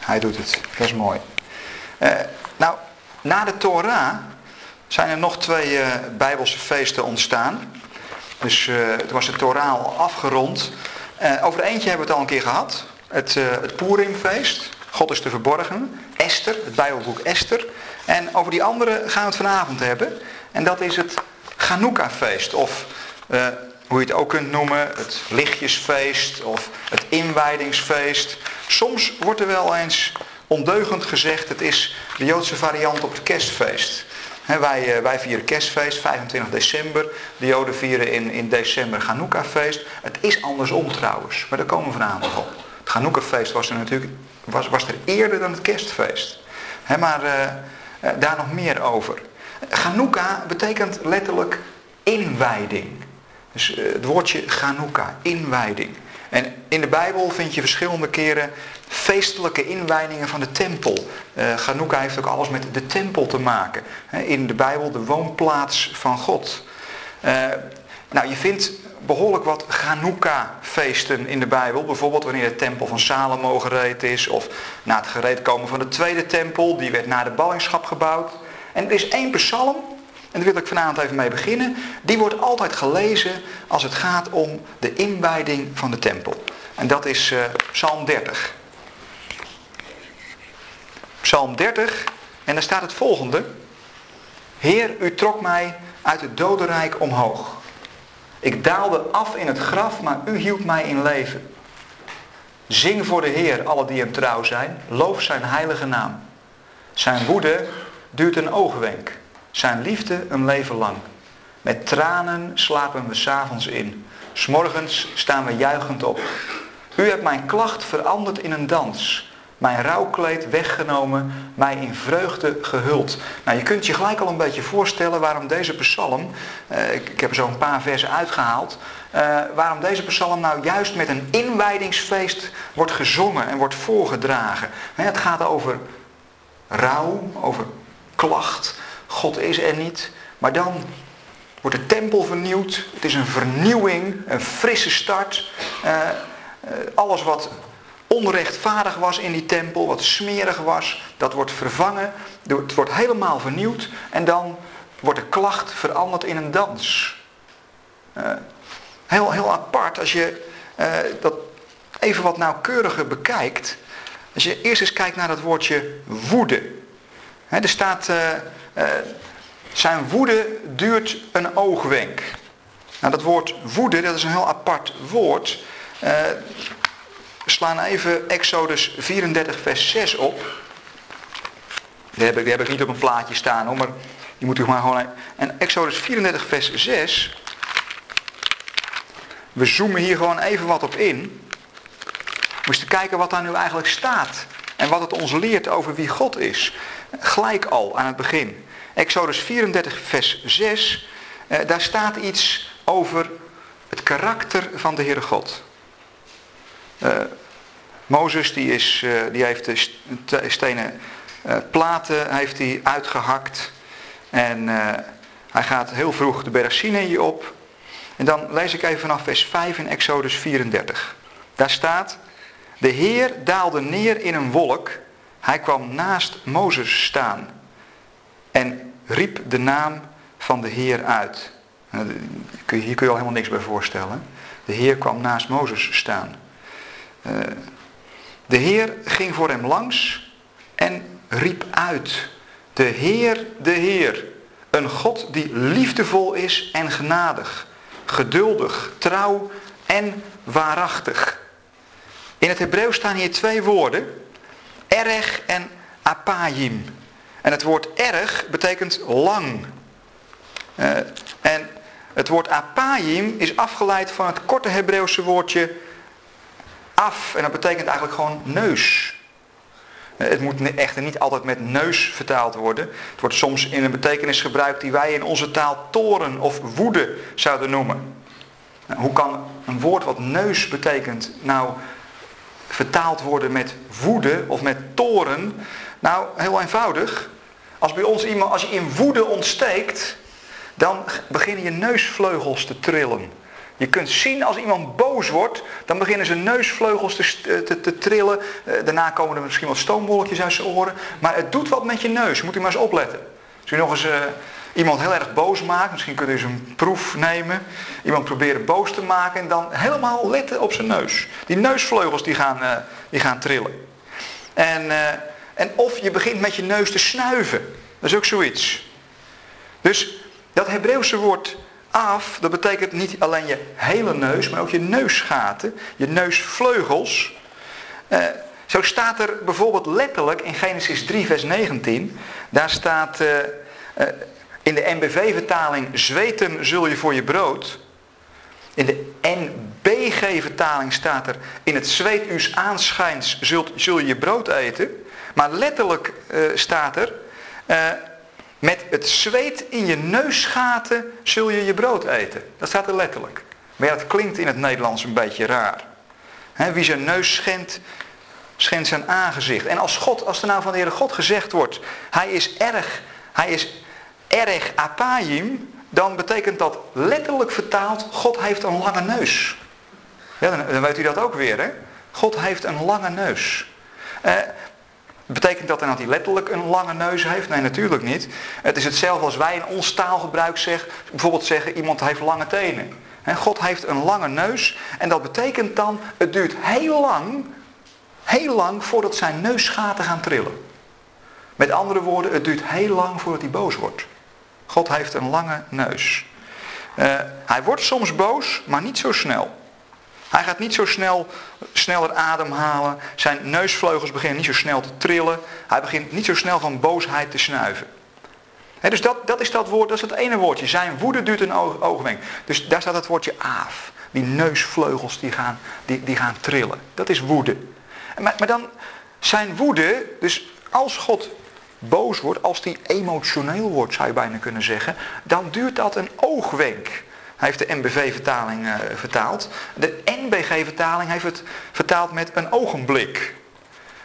Hij doet het. Dat is mooi. Uh, nou, na de Torah zijn er nog twee uh, Bijbelse feesten ontstaan. Dus uh, toen was de Torah al afgerond. over eentje hebben we het al een keer gehad. Het, het Purimfeest. God is te verborgen. Esther, het Bijbelboek Esther. En over die andere gaan we het vanavond hebben. En dat is het Chanukka-feest. Of hoe je het ook kunt noemen, het lichtjesfeest of het inwijdingsfeest. Soms wordt er wel eens ondeugend gezegd, het is de Joodse variant op het kerstfeest. wij, eh, wij vieren kerstfeest, 25 december. De Joden vieren in, in december Chanukka-feest. Het is andersom trouwens, maar daar komen we vanavond op. Het Chanukka-feest was er natuurlijk was, was er eerder dan het kerstfeest. maar uh, daar nog meer over. Chanukka betekent letterlijk inwijding. Dus het woordje Chanukka, inwijding. En in de Bijbel vind je verschillende keren feestelijke inwijdingen van de tempel. Uh, heeft ook alles met de tempel te maken. in de Bijbel de woonplaats van God. Uh, nou, je vindt behoorlijk wat Chanukka-feesten in de Bijbel. Bijvoorbeeld wanneer de tempel van Salomo gereed is. Of na het gereedkomen van de tweede tempel. Die werd na de ballingschap gebouwd. En er is één psalm en daar wil ik vanavond even mee beginnen. Die wordt altijd gelezen als het gaat om de inwijding van de tempel. En dat is uh, Psalm 30. Psalm 30. En daar staat het volgende. Heer, u trok mij uit het dodenrijk omhoog. Ik daalde af in het graf, maar u hield mij in leven. Zing voor de Heer, alle die hem trouw zijn. Loof zijn heilige naam. Zijn woede duurt een oogwenk. Zijn liefde een leven lang. Met tranen slapen we s'avonds in. S'morgens staan we juichend op. U hebt mijn klacht veranderd in een dans. Mijn rouwkleed weggenomen, mij in vreugde gehuld. Nou, je kunt je gelijk al een beetje voorstellen waarom deze psalm, eh, ik, heb er zo een paar versen uitgehaald, eh, waarom deze psalm nou juist met een inwijdingsfeest wordt gezongen en wordt voorgedragen. Het gaat over rouw, over klacht, God is er niet. Maar dan wordt de tempel vernieuwd. Het is een vernieuwing, een frisse start. Uh, alles wat onrechtvaardig was in die tempel, wat smerig was, dat wordt vervangen. Het wordt helemaal vernieuwd. En dan wordt de klacht veranderd in een dans. Uh, heel, heel apart als je dat even wat nauwkeuriger bekijkt. Als je eerst eens kijkt naar dat woordje woede. er staat uh, zijn woede duurt een oogwenk. Nou, dat woord woede, dat is een heel apart woord. We slaan even Exodus 34 vers 6 op. Die heb ik, niet op een plaatje staan hoor, maar die moet u maar gewoon... En Exodus 34 vers 6. We zoomen hier gewoon even wat op in. We moesten kijken wat daar nu eigenlijk staat. En wat het ons leert over wie God is. Gelijk al aan het begin. Exodus 34, vers 6, eh, daar staat iets over het karakter van de Heere God. Uh, Mozes die is, uh, die heeft de stenen uh, platen heeft hij uitgehakt. En hij gaat heel vroeg de berg Sinai op. En dan lees ik even vanaf vers 5 in Exodus 34. Daar staat, de Heer daalde neer in een wolk. Hij kwam naast Mozes staan. En riep de naam van de Heer uit. Nou, hier kun je al helemaal niks bij voorstellen. De Heer kwam naast Mozes staan. Eh, de Heer ging voor hem langs en riep uit. De Heer, de Heer. Een God die liefdevol is en genadig. Geduldig, trouw en waarachtig. In het Hebreeuws staan hier twee woorden. Erg en apayim. En het woord erg betekent lang. Uh, en het woord apayim is afgeleid van het korte Hebreeuwse woordje af. En dat betekent eigenlijk gewoon neus. Uh, het moet echter niet altijd met neus vertaald worden. Het wordt soms in een betekenis gebruikt die wij in onze taal toren of woede zouden noemen. Nou, hoe kan een woord wat neus betekent nou vertaald worden met woede of met toren? Nou, heel eenvoudig. Als bij ons iemand, als je in woede ontsteekt, dan beginnen je neusvleugels te trillen. Je kunt zien als iemand boos wordt, dan beginnen zijn neusvleugels te, te, te trillen. Eh, daarna komen er misschien wat stoomwolkjes uit zijn oren. Maar het doet wat met je neus, moet u maar eens opletten. Als u nog eens uh, iemand heel erg boos maakt, misschien kunt u eens een proef nemen. Iemand proberen boos te maken en dan helemaal letten op zijn neus. Die neusvleugels die gaan, uh, die gaan trillen. En, en of je begint met je neus te snuiven. Dat is ook zoiets. Dus dat Hebreeuwse woord af, dat betekent niet alleen je hele neus, maar ook je neusgaten, je neusvleugels. Uh, zo staat er bijvoorbeeld letterlijk in Genesis 3, vers 19, daar staat in de NBV-vertaling, zweten zul je voor je brood. In de NBG-vertaling staat er, in het zweet uws aanschijns zult, zul je je brood eten. Maar letterlijk staat er, met het zweet in je neusgaten zul je je brood eten. Dat staat er letterlijk. Maar ja, dat klinkt in het Nederlands een beetje raar. wie zijn neus schendt, schendt zijn aangezicht. En als God, als er nou van de Heere God gezegd wordt, hij is erg, hij is erg apayim, dan betekent dat letterlijk vertaald, God heeft een lange neus. Ja, dan, weet u dat ook weer, hè? God heeft een lange neus. Uh, Betekent dat dan dat hij letterlijk een lange neus heeft? Nee, natuurlijk niet. Het is hetzelfde als wij in ons taalgebruik zeggen, bijvoorbeeld zeggen iemand heeft lange tenen. God heeft een lange neus en dat betekent dan, het duurt heel lang, heel lang voordat zijn neusgaten gaan trillen. Met andere woorden, het duurt heel lang voordat hij boos wordt. God heeft een lange neus. Uh, hij wordt soms boos, maar niet zo snel. Hij gaat niet zo snel, sneller ademhalen. Zijn neusvleugels beginnen niet zo snel te trillen. Hij begint niet zo snel van boosheid te snuiven. dus dat, dat is dat woord, dat is het ene woordje. Zijn woede duurt een oogwenk. Dus daar staat het woordje aaf. Die neusvleugels die gaan, die, die gaan trillen. Dat is woede. Maar, maar dan zijn woede, dus als God boos wordt, als die emotioneel wordt zou je bijna kunnen zeggen, dan duurt dat een oogwenk. Hij heeft de NBV-vertaling uh, vertaald. De NBG-vertaling heeft het vertaald met een ogenblik.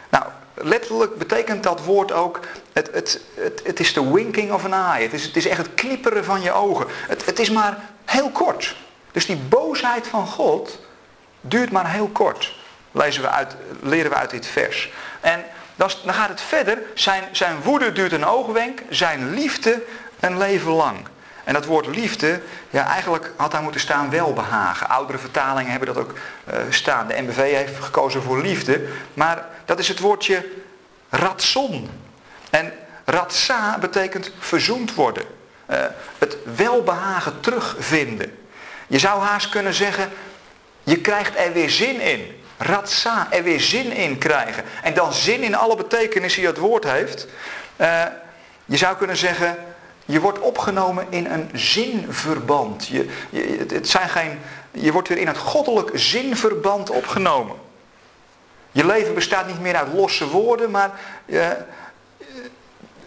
Nou, letterlijk betekent dat woord ook, het, het, het, het is de winking of an eye. Het is, het is echt het knipperen van je ogen. Het, het is maar heel kort. Dus die boosheid van God duurt maar heel kort. Lezen we uit, leren we uit dit vers. En dan, gaat het verder. Zijn, zijn woede duurt een oogwenk. Zijn liefde een leven lang. En dat woord liefde, ja, eigenlijk had daar moeten staan welbehagen. Oudere vertalingen hebben dat ook uh, staan. De MBV heeft gekozen voor liefde. Maar dat is het woordje ratson. En ratsa betekent verzoend worden. Uh, het welbehagen terugvinden. Je zou haast kunnen zeggen, je krijgt er weer zin in. Ratsa, er weer zin in krijgen. En dan zin in alle betekenissen die het woord heeft. Uh, je zou kunnen zeggen, je wordt opgenomen in een zinverband. Je, je, het zijn geen, je wordt weer in het goddelijk zinverband opgenomen. Je leven bestaat niet meer uit losse woorden, maar uh,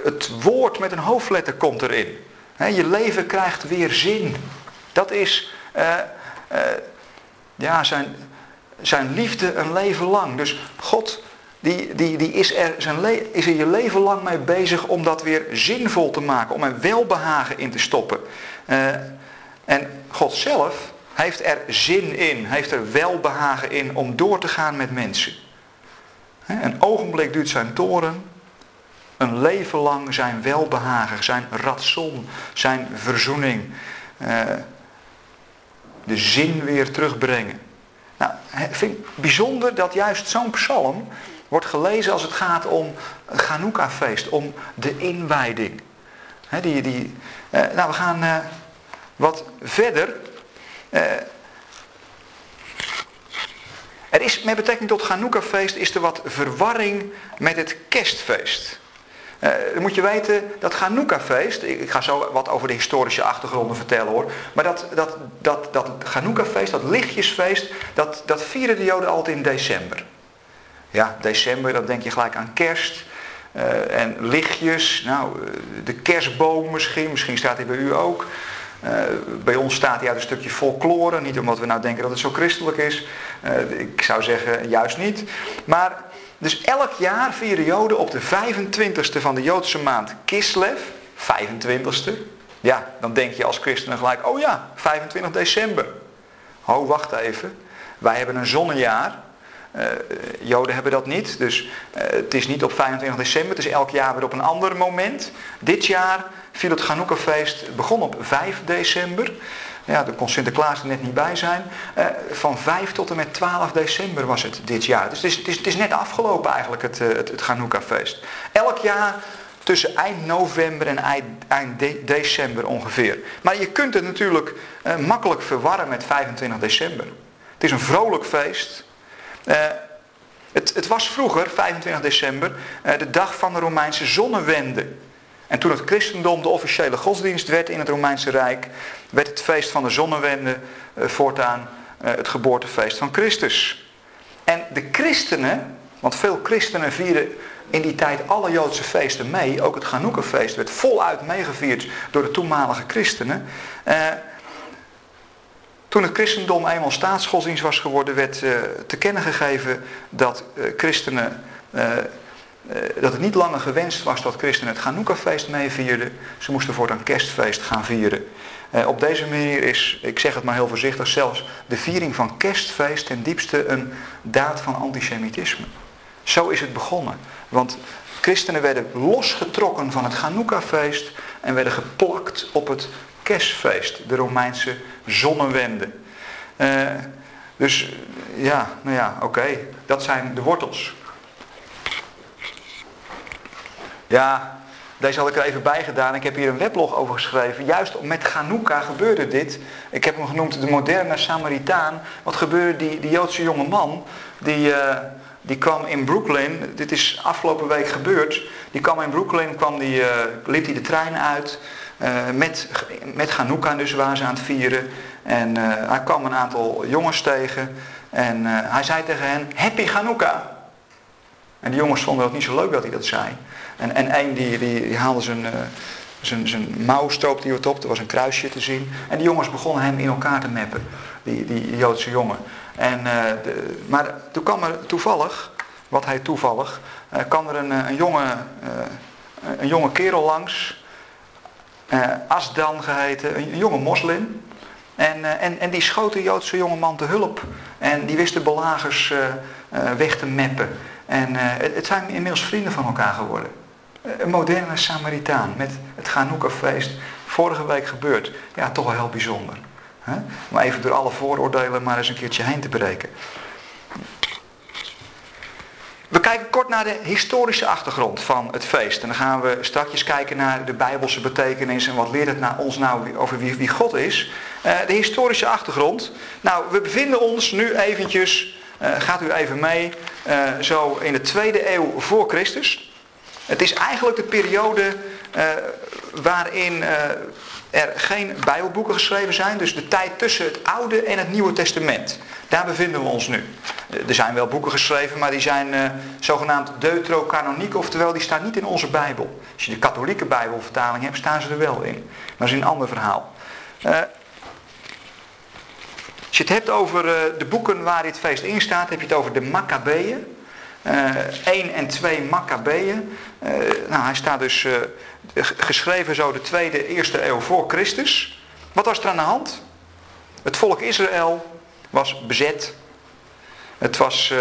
het woord met een hoofdletter komt erin. je leven krijgt weer zin. Dat is uh, ja, zijn, zijn liefde een leven lang. Dus God die, die, die is, er zijn is er je leven lang mee bezig om dat weer zinvol te maken. Om er welbehagen in te stoppen. Uh, en God zelf heeft er zin in. Heeft er welbehagen in om door te gaan met mensen. Een ogenblik duurt zijn toren. Een leven lang zijn welbehagen, zijn ratson, zijn verzoening. Uh, de zin weer terugbrengen. Nou, ik vind het bijzonder dat juist zo'n psalm wordt gelezen als het gaat om het Chanukka-feest, om de inwijding. die, die, eh, nou, we gaan eh, wat verder. Eh, er is met betrekking tot Chanukka-feest is er wat verwarring met het kerstfeest. Uh, dan moet je weten, dat Chanukka-feest, ik ga zo wat over de historische achtergronden vertellen hoor. Maar dat, dat, dat, dat Chanukka-feest, dat lichtjesfeest, dat, dat vieren de Joden altijd in december. Ja, december, dan denk je gelijk aan kerst. Uh, en lichtjes, nou, eh, de kerstboom misschien, misschien staat hij bij u ook. Bij ons staat hij uit een stukje folklore, niet omdat we nou denken dat het zo christelijk is. Ik zou zeggen, juist niet. Maar, dus elk jaar vieren Joden op de 25ste van de Joodse maand Kislev, 25ste. Ja, dan denk je als christen gelijk, oh ja, 25 december. Ho, wacht even. Wij hebben een zonnejaar. Uh, Joden hebben dat niet. Dus uh, het is niet op 25 december. Het is elk jaar weer op een ander moment. Dit jaar viel het Chanukka-feest. begon op 5 december. Ja, daar kon Sinterklaas er net niet bij zijn. Uh, van 5 tot en met 12 december was het dit jaar. Dus het is, het is, het is net afgelopen eigenlijk, het, het, het Chanukka-feest. Elk jaar tussen eind november en eind, eind de, december ongeveer. Maar je kunt het natuurlijk uh, makkelijk verwarren met 25 december. Het is een vrolijk feest. Het, het, was vroeger, 25 december, de dag van de Romeinse zonnewende. En toen het christendom de officiële godsdienst werd in het Romeinse Rijk, werd het feest van de zonnewende voortaan het geboortefeest van Christus. En de christenen, want veel christenen vieren in die tijd alle Joodse feesten mee. Ook het Chanukka-feest werd voluit meegevierd door de toenmalige christenen. Eh, toen het christendom eenmaal staatsgodsdienst was geworden, werd te kennen gegeven dat christenen. Dat het niet langer gewenst was dat christenen het Chanukka-feest meevierden. Ze moesten voortaan kerstfeest gaan vieren. op deze manier is, ik zeg het maar heel voorzichtig, zelfs de viering van kerstfeest ten diepste een daad van antisemitisme. Zo is het begonnen. Want christenen werden losgetrokken van het Chanukka-feest en werden geplakt op het kerstfeest, de Romeinse zonnewende. Uh, dus ja, nou ja, oké, dat zijn de wortels. Ja, deze had ik er even bij gedaan. Ik heb hier een weblog over geschreven. Juist met Chanukka gebeurde dit. Ik heb hem genoemd de moderne Samaritaan. Wat gebeurde die, die Joodse jonge man die... Uh, die kwam in Brooklyn, dit is afgelopen week gebeurd, die kwam in Brooklyn, kwam die, uh, liep hij de trein uit uh, met, met Hanukkah dus waar ze aan het vieren. En hij kwam een aantal jongens tegen en hij zei tegen hen, Happy Hanukkah. En die jongens vonden het niet zo leuk dat hij dat zei. En, en een die, die, haalde zijn, zijn, zijn mouw, wat op, er was een kruisje te zien. En die jongens begonnen hem in elkaar te meppen, die, die Joodse jongen. En, uh, de, maar toen kwam er toevallig, wat hij toevallig, uh, kwam er een, een, jonge, uh, een jonge kerel langs, Asdan geheten, een, jonge moslim. En, en, en die schoot de Joodse jongeman te hulp. En die wist de belagers weg te meppen. En het zijn inmiddels vrienden van elkaar geworden. Een moderne Samaritaan met het Chanukka-feest. Vorige week gebeurd. Ja, toch wel heel bijzonder. Om even door alle vooroordelen maar eens een keertje heen te breken. We kijken kort naar de historische achtergrond van het feest. En dan gaan we straks kijken naar de bijbelse betekenis en wat leert het nou ons nou over wie, God is. Uh, de historische achtergrond. Nou, we bevinden ons nu eventjes, uh, gaat u even mee, zo in de tweede eeuw voor Christus. Het is eigenlijk de periode waarin er geen Bijbelboeken geschreven zijn. Dus de tijd tussen het Oude en het Nieuwe Testament. Daar bevinden we ons nu. Er zijn wel boeken geschreven, maar die zijn uh, zogenaamd deuterocanoniek. Oftewel, die staan niet in onze Bijbel. Als je de katholieke Bijbelvertaling hebt, staan ze er wel in. Maar dat is een ander verhaal. Als je het hebt over de boeken waar dit feest in staat, heb je het over de Maccabeeën. 1 en 2 Maccabeeën. nou, hij staat dus geschreven zo de tweede, eerste eeuw voor Christus. Wat was er aan de hand? Het volk Israël was bezet. Het was,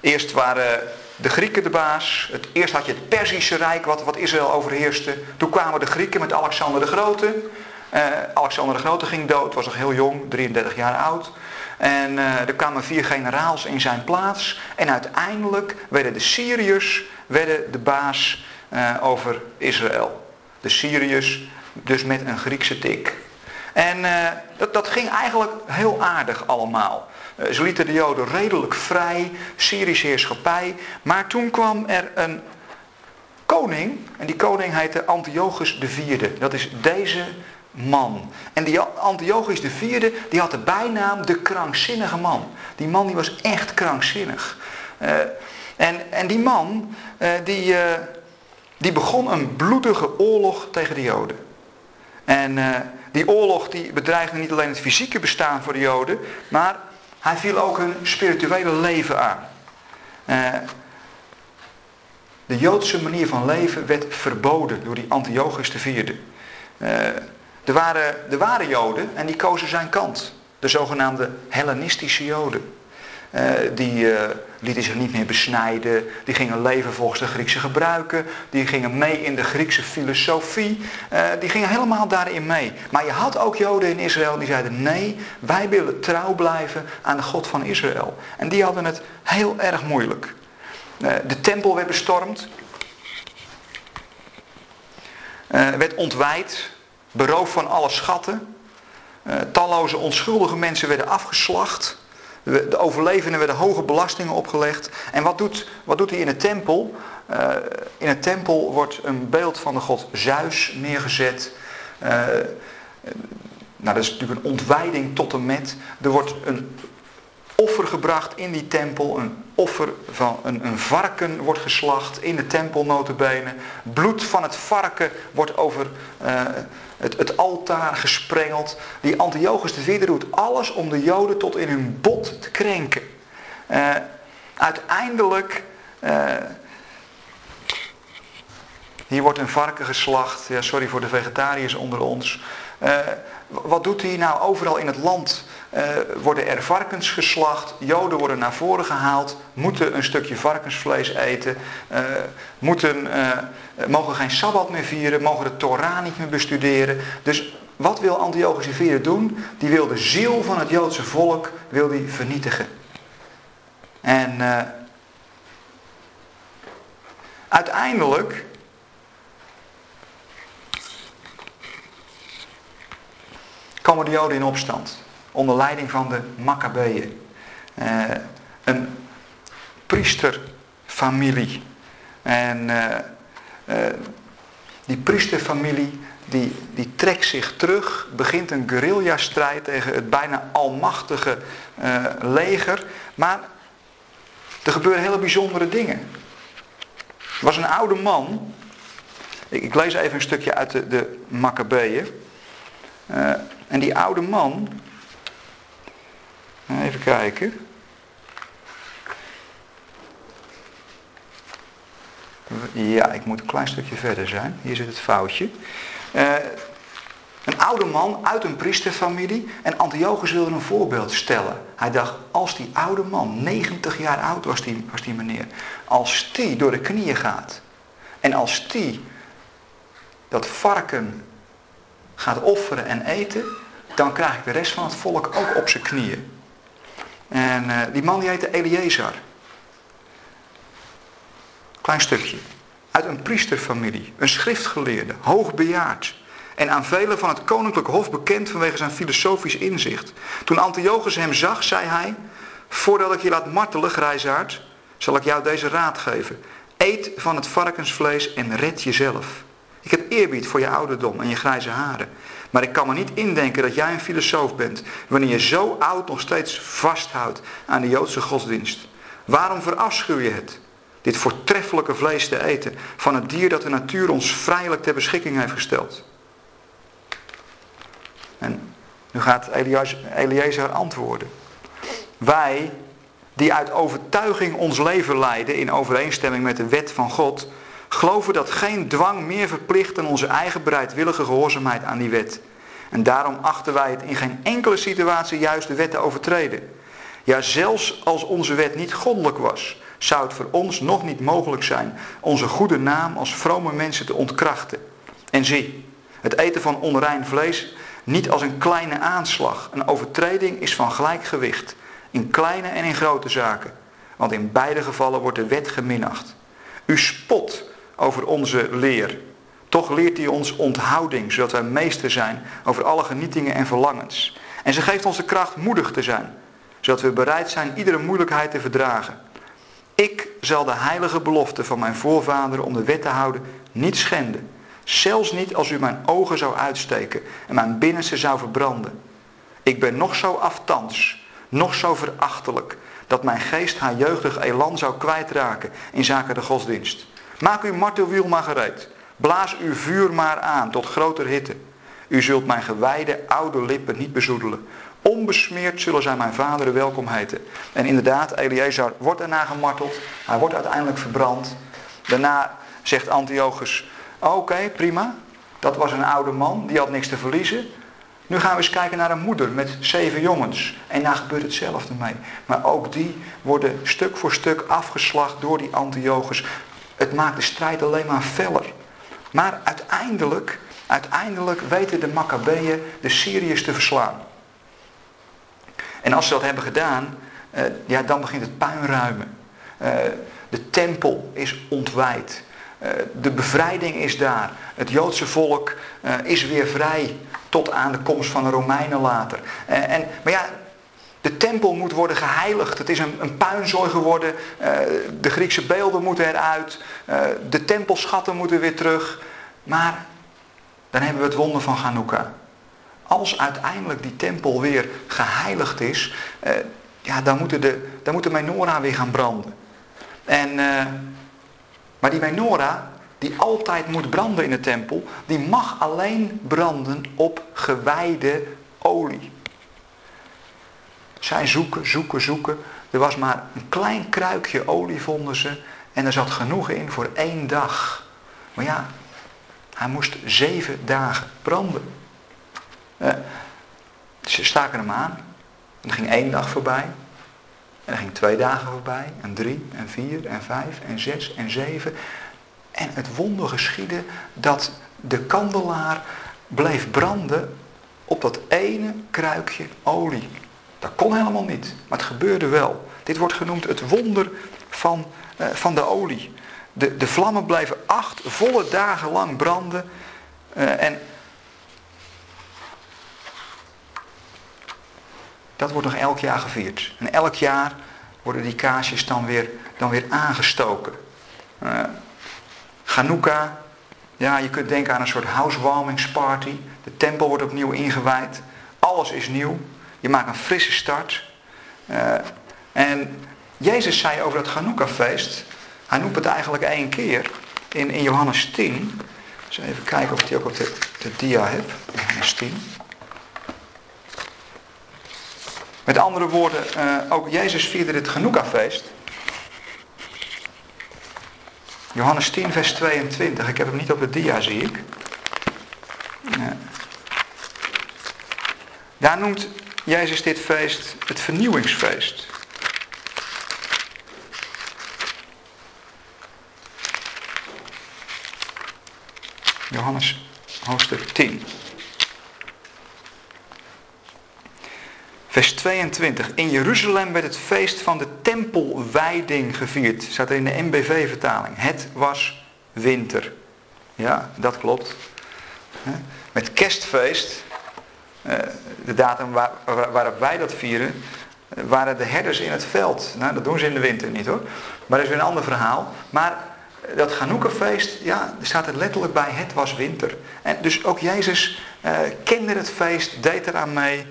eerst waren de Grieken de baas. Het, eerst had je het Perzische Rijk wat, wat Israël overheerste. Toen kwamen de Grieken met Alexander de Grote. Alexander de Grote ging dood, was nog heel jong, 33 jaar oud. En er kwamen vier generaals in zijn plaats. En uiteindelijk werden de Syriërs werden de baas uh, over Israël. De Syriërs, dus met een Griekse tik. En uh, dat, dat ging eigenlijk heel aardig allemaal. Ze lieten de Joden redelijk vrij, Syrische heerschappij. Maar toen kwam er een koning, en die koning heette Antiochus IV. Dat is deze man. En die Antiochus IV, die had de bijnaam de krankzinnige man. Die man die was echt krankzinnig. Uh, en, en die man, die die begon een bloedige oorlog tegen de Joden. En die oorlog die bedreigde niet alleen het fysieke bestaan voor de Joden, maar hij viel ook hun spirituele leven aan. De Joodse manier van leven werd verboden door die Antiochus IV. Uh, er waren, er waren Joden en die kozen zijn kant. De zogenaamde Hellenistische Joden. Uh, die uh, lieten zich niet meer besnijden. Die gingen leven volgens de Griekse gebruiken. Die gingen mee in de Griekse filosofie. Uh, die gingen helemaal daarin mee. Maar je had ook Joden in Israël die zeiden: nee, wij willen trouw blijven aan de God van Israël. En die hadden het heel erg moeilijk. de tempel werd bestormd. werd ontwijd. Beroofd van alle schatten. talloze onschuldige mensen werden afgeslacht. De overlevenden werden hoge belastingen opgelegd. En wat doet, wat doet hij in de tempel? Uh, in het tempel wordt een beeld van de god Zeus neergezet. Uh, nou, dat is natuurlijk een ontwijding tot en met. Er wordt een offer gebracht in die tempel. Een offer van een, een varken wordt geslacht in de tempel. Bloed van het varken wordt over uh, het, het, altaar gesprengeld. Die Antiochus de Vierde doet alles om de Joden tot in hun bot te krenken. Uh, uiteindelijk... Uh, hier wordt een varken geslacht. Ja, sorry voor de vegetariërs onder ons. Wat doet hij nou overal in het land? Uh, worden er varkens geslacht, joden worden naar voren gehaald, moeten een stukje varkensvlees eten, uh, moeten, uh, mogen geen sabbat meer vieren, mogen de Torah niet meer bestuderen. Dus wat wil Antiochus IV doen? Die wil de ziel van het Joodse volk wil die vernietigen. En uiteindelijk komen de Joden in opstand onder leiding van de Maccabeeën. Uh, een priesterfamilie. En uh, uh, die priesterfamilie die, die trekt zich terug, begint een guerrilla-strijd tegen het bijna almachtige leger. Maar er gebeuren hele bijzondere dingen. Er was een oude man. Ik, ik lees even een stukje uit de, de Maccabeeën. En die oude man, Even kijken. Ja, ik moet een klein stukje verder zijn. Hier zit het foutje. Uh, een oude man uit een priesterfamilie. En Antiochus wilde een voorbeeld stellen. Hij dacht, als die oude man, 90 jaar oud was die, was die meneer. Als die door de knieën gaat. En als die dat varken gaat offeren en eten. Dan krijg ik de rest van het volk ook op zijn knieën. En uh, die man die heette Eliezer. Klein stukje. Uit een priesterfamilie, een schriftgeleerde, hoogbejaard. En aan velen van het koninklijk hof bekend vanwege zijn filosofisch inzicht. Toen Antiochus hem zag, zei hij: Voordat ik je laat martelen, grijzaard, zal ik jou deze raad geven. Eet van het varkensvlees en red jezelf. Ik heb eerbied voor je ouderdom en je grijze haren. Maar ik kan me niet indenken dat jij een filosoof bent, wanneer je zo oud nog steeds vasthoudt aan de Joodse godsdienst. Waarom verafschuw je het? Dit voortreffelijke vlees te eten van het dier dat de natuur ons vrijelijk ter beschikking heeft gesteld. En nu gaat Eliezer antwoorden. Wij, die uit overtuiging ons leven leiden in overeenstemming met de wet van God, geloven dat geen dwang meer verplicht dan onze eigen bereidwillige gehoorzaamheid aan die wet. En daarom achten wij het in geen enkele situatie juist de wet te overtreden. Ja, zelfs als onze wet niet goddelijk was, zou het voor ons nog niet mogelijk zijn onze goede naam als vrome mensen te ontkrachten. En zie, het eten van onrein vlees niet als een kleine aanslag. Een overtreding is van gelijk gewicht, in kleine en in grote zaken. Want in beide gevallen wordt de wet geminacht. U spot over onze leer. Toch leert hij ons onthouding, zodat wij meester zijn over alle genietingen en verlangens. En ze geeft ons de kracht moedig te zijn, zodat we bereid zijn iedere moeilijkheid te verdragen. Ik zal de heilige belofte van mijn voorvader om de wet te houden niet schenden. Zelfs niet als u mijn ogen zou uitsteken en mijn binnenste zou verbranden. Ik ben nog zo aftans, nog zo verachtelijk, dat mijn geest haar jeugdig elan zou kwijtraken in zaken de godsdienst. Maak uw martelwiel maar gereed. Blaas uw vuur maar aan tot groter hitte. U zult mijn gewijde oude lippen niet bezoedelen. Onbesmeerd zullen zij mijn vaderen welkom heten. En inderdaad, Eliezer wordt daarna gemarteld. Hij wordt uiteindelijk verbrand. Daarna zegt Antiochus, oké, prima. Dat was een oude man, die had niks te verliezen. Nu gaan we eens kijken naar een moeder met zeven jongens. En daar gebeurt hetzelfde mee. Maar ook die worden stuk voor stuk afgeslacht door die Antiochus. Het maakt de strijd alleen maar feller. Maar uiteindelijk, uiteindelijk weten de Maccabeeën de Syriërs te verslaan. En als ze dat hebben gedaan, eh, ja, dan begint het puinruimen. Uh, de tempel is ontwijd. Uh, de bevrijding is daar. Het Joodse volk is weer vrij tot aan de komst van de Romeinen later. en, maar ja, de tempel moet worden geheiligd. Het is een, een puinzooi geworden. de Griekse beelden moeten eruit. de tempelschatten moeten weer terug. Maar dan hebben we het wonder van Hanukkah. Als uiteindelijk die tempel weer geheiligd is, eh, ja, dan, moeten de, dan moet de menorah weer gaan branden. En, eh, maar die menorah, die altijd moet branden in de tempel, die mag alleen branden op gewijde olie. Zij zoeken, zoeken, zoeken. Er was maar een klein kruikje olie, vonden ze. En er zat genoeg in voor één dag. Maar ja, hij moest zeven dagen branden. Uh, ze staken hem aan. En er ging één dag voorbij. En er ging twee dagen voorbij. En drie, en vier, en vijf, en zes, en zeven. En het wonder geschiedde dat de kandelaar bleef branden op dat ene kruikje olie. Dat kon helemaal niet, maar het gebeurde wel. Dit wordt genoemd het wonder van, uh, van de olie. De, de vlammen bleven acht volle dagen lang branden. Uh, en dat wordt nog elk jaar gevierd. En elk jaar worden die kaarsjes dan weer, dan weer aangestoken. Uh, Hanukkah, ja, je kunt denken aan een soort housewarmingsparty. De tempel wordt opnieuw ingewijd. Alles is nieuw. Je maakt een frisse start. Uh, en Jezus zei over dat Hanukkah-feest, hij noemt het eigenlijk één keer in, in Johannes 10. Dus even kijken of ik die ook op de, dia heb. Johannes 10. Met andere woorden, uh, ook Jezus vierde dit Genoeka-feest. Johannes 10, vers 22. Ik heb hem niet op de dia, zie ik. Daar noemt Jezus dit feest het vernieuwingsfeest. Johannes hoofdstuk 10. Vers 22. In Jeruzalem werd het feest van de tempelwijding gevierd. Staat er in de MBV-vertaling. Het was winter. Ja, dat klopt. Met kerstfeest, de datum waarop wij dat vieren, waren de herders in het veld. Nou, dat doen ze in de winter niet hoor. Maar dat is weer een ander verhaal. Maar dat Ganoukefeest, ja, staat er letterlijk bij, het was winter. En dus ook Jezus kende het feest, deed eraan mee,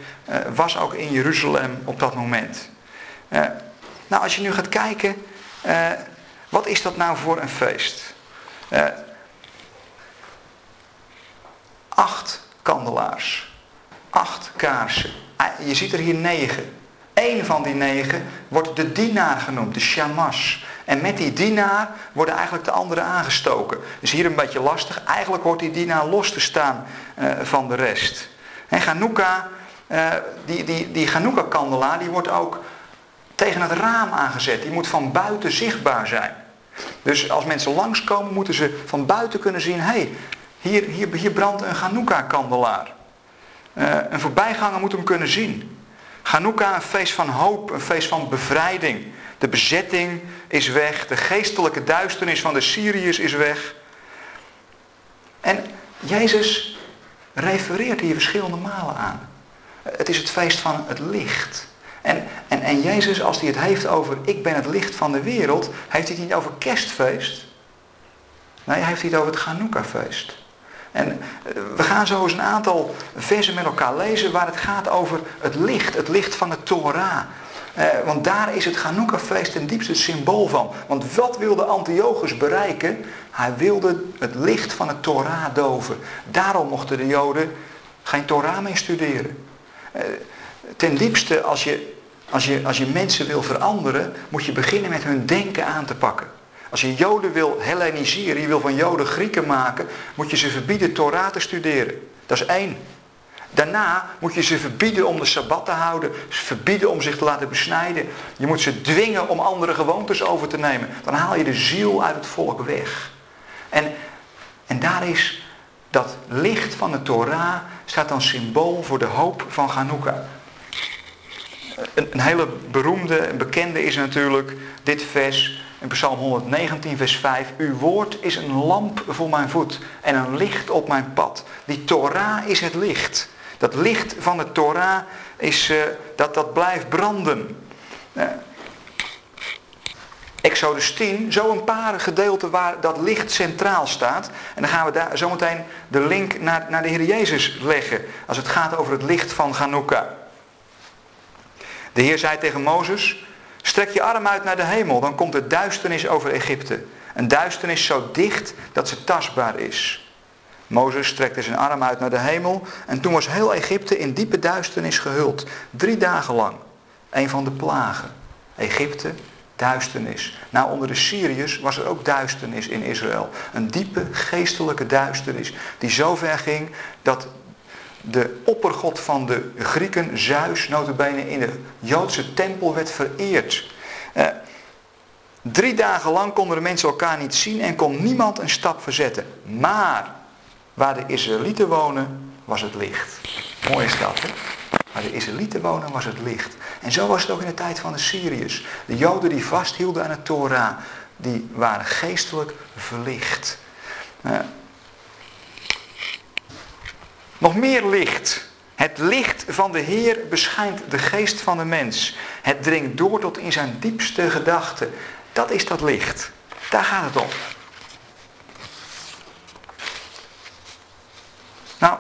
was ook in Jeruzalem op dat moment. Nou, als je nu gaat kijken, wat is dat nou voor een feest? acht kandelaars, acht kaarsen. Ah, je ziet er hier negen. Eén van die negen wordt de dienaar genoemd, de shamash. En met die dienaar worden eigenlijk de anderen aangestoken. Dus hier een beetje lastig. Eigenlijk hoort die dienaar los te staan uh, van de rest. En Hanukkah, uh, die, die, die Hanukkah-kandelaar, die wordt ook tegen het raam aangezet. Die moet van buiten zichtbaar zijn. Dus als mensen langskomen, moeten ze van buiten kunnen zien: hé, hey, hier, hier, hier brandt een Hanukkah-kandelaar. Uh, een voorbijganger moet hem kunnen zien. Hanukkah, een feest van hoop, een feest van bevrijding. De bezetting is weg, de geestelijke duisternis van de Syriërs is weg. En Jezus refereert hier verschillende malen aan. Het is het feest van het licht. En, en, en Jezus, als hij het heeft over ik ben het licht van de wereld, heeft hij het niet over kerstfeest. Nee, hij heeft het over het Hanukkah-feest. En eh, we gaan zo eens een aantal versen met elkaar lezen waar het gaat over het licht, het licht van de Torah. Eh, want daar is het Hanukkah-feest ten diepste het symbool van. Want wat wilde Antiochus bereiken? Hij wilde het licht van het Torah doven. Daarom mochten de Joden geen Torah meer studeren. Eh, ten diepste, als je, als, je, als je mensen wil veranderen, moet je beginnen met hun denken aan te pakken. Als je Joden wil Helleniseren, je wil van Joden Grieken maken, moet je ze verbieden Torah te studeren. Dat is één. Daarna moet je ze verbieden om de Sabbat te houden, verbieden om zich te laten besnijden. Je moet ze dwingen om andere gewoontes over te nemen. Dan haal je de ziel uit het volk weg. En, en daar is dat licht van de Torah staat dan symbool voor de hoop van Hanukkah. Een, een hele beroemde en bekende is natuurlijk dit vers in Psalm 119, vers 5. Uw woord is een lamp voor mijn voet en een licht op mijn pad. Die Torah is het licht. Dat licht van de Torah is, uh, dat, dat blijft branden. Uh, Exodus 10, zo een paar gedeelten waar dat licht centraal staat. En dan gaan we daar zometeen de link naar, naar de Heer Jezus leggen. Als het gaat over het licht van Hanukkah. De Heer zei tegen Mozes, strek je arm uit naar de hemel, dan komt er duisternis over Egypte. Een duisternis zo dicht dat ze tastbaar is. Mozes strekte zijn arm uit naar de hemel en toen was heel Egypte in diepe duisternis gehuld. Drie dagen lang. Een van de plagen. Egypte, duisternis. Nou, onder de Syriërs was er ook duisternis in Israël. Een diepe geestelijke duisternis die zo ver ging dat de oppergod van de Grieken, Zeus, notabene in de Joodse tempel werd vereerd. Eh, drie dagen lang konden de mensen elkaar niet zien en kon niemand een stap verzetten. Maar waar de Israëlieten wonen, was het licht. Mooi is dat, hè? Waar de Israëlieten wonen, was het licht. En zo was het ook in de tijd van de Syriërs. De Joden die vasthielden aan het Torah, die waren geestelijk verlicht. Uh, nog meer licht. Het licht van de Heer beschijnt de geest van de mens. Het dringt door tot in zijn diepste gedachten. Dat is dat licht. Daar gaat het om. Nou,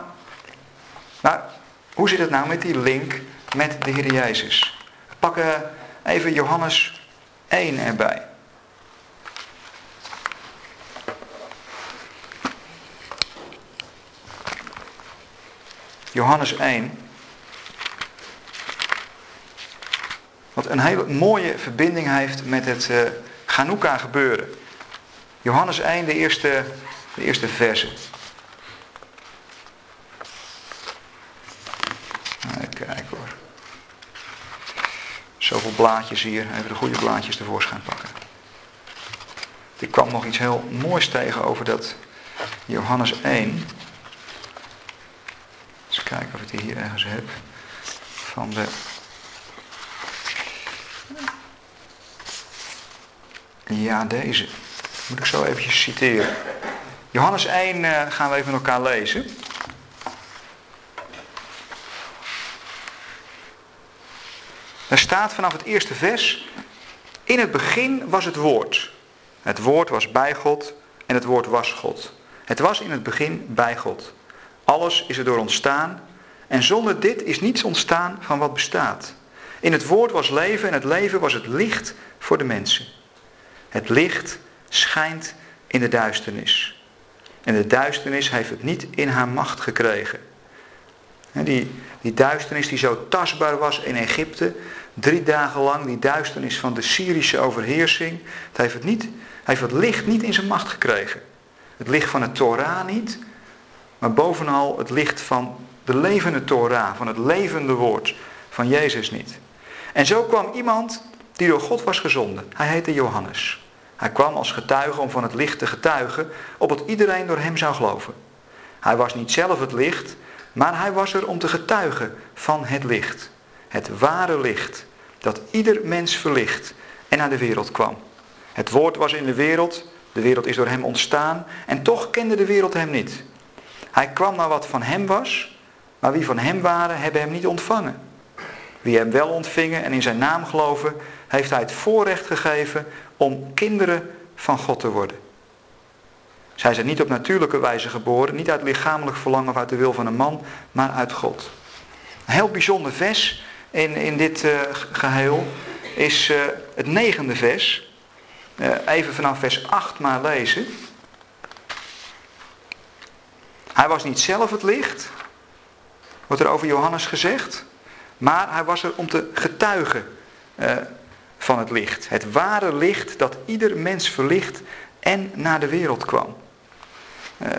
hoe zit het nou met die link met de Heer Jezus? We pakken even Johannes 1 erbij. Johannes 1. Wat een hele mooie verbinding heeft met het uh, Chanukka gebeuren. Johannes 1, de eerste, de eerste verse. Even kijken hoor. Zoveel blaadjes hier. Even de goede blaadjes tevoorschijn pakken. Ik kwam nog iets heel moois tegen over dat Johannes 1 kijken of ik die hier ergens heb. Van de. Ja, deze. Moet ik zo eventjes citeren. Johannes 1 uh, eh, gaan we even met elkaar lezen. Daar staat vanaf het eerste vers. In het begin was het woord. Het woord was bij God en het woord was God. Het was in het begin bij God. Alles is erdoor ontstaan en zonder dit is niets ontstaan van wat bestaat. In het woord was leven en het leven was het licht voor de mensen. Het licht schijnt in de duisternis. En de duisternis heeft het niet in haar macht gekregen. Die, die duisternis die zo tastbaar was in Egypte, drie dagen lang, die duisternis van de Syrische overheersing, het heeft het, niet, heeft het licht niet in zijn macht gekregen. Het licht van het Torah niet, maar bovenal het licht van de levende Torah, van het levende woord van Jezus niet. En zo kwam iemand die door God was gezonden. Hij heette Johannes. Hij kwam als getuige om van het licht te getuigen, opdat iedereen door hem zou geloven. Hij was niet zelf het licht, maar hij was er om te getuigen van het licht. Het ware licht, dat ieder mens verlicht en naar de wereld kwam. Het woord was in de wereld, de wereld is door hem ontstaan en toch kende de wereld hem niet. Hij kwam naar wat van hem was, maar wie van hem waren, hebben hem niet ontvangen. Wie hem wel ontvingen en in zijn naam geloven, heeft hij het voorrecht gegeven om kinderen van God te worden. Zij zijn niet op natuurlijke wijze geboren, niet uit lichamelijk verlangen of uit de wil van een man, maar uit God. Een heel bijzonder vers in, in dit uh, geheel is uh, het negende vers. Uh, even vanaf vers 8 maar lezen. Hij was niet zelf het licht, wordt er over Johannes gezegd, maar hij was er om te getuigen uh, van het licht. Het ware licht dat ieder mens verlicht en naar de wereld kwam. Uh,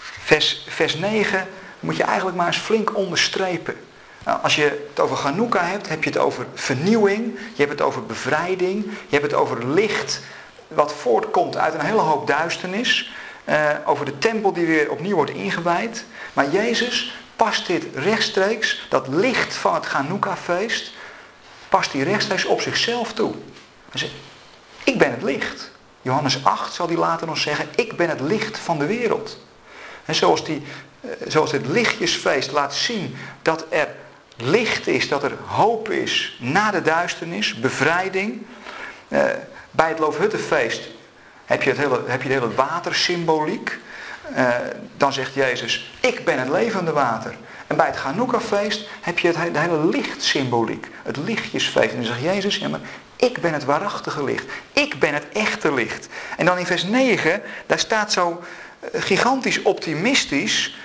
vers, vers 9 moet je eigenlijk maar eens flink onderstrepen. Nou, als je het over Hanukkah hebt, heb je het over vernieuwing, je hebt het over bevrijding, je hebt het over licht wat voortkomt uit een hele hoop duisternis, uh, over de tempel die weer opnieuw wordt ingewijd. Maar Jezus past dit rechtstreeks, dat licht van het Hanukkah-feest, past hij rechtstreeks op zichzelf toe. Hij zegt, ik ben het licht. Johannes 8 zal hij later nog zeggen, ik ben het licht van de wereld. En zoals, die, eh, zoals het lichtjesfeest laat zien dat er licht is, dat er hoop is na de duisternis, bevrijding. Eh, bij het Loofhuttenfeest heb je, het hele, heb je de hele watersymboliek. Uh, dan zegt Jezus, ik ben het levende water. En bij het Hanukkah-feest heb je het, hele lichtsymboliek. Het lichtjesfeest. En dan zegt Jezus, ja maar ik ben het waarachtige licht. Ik ben het echte licht. En dan in vers 9, daar staat zo eh, gigantisch optimistisch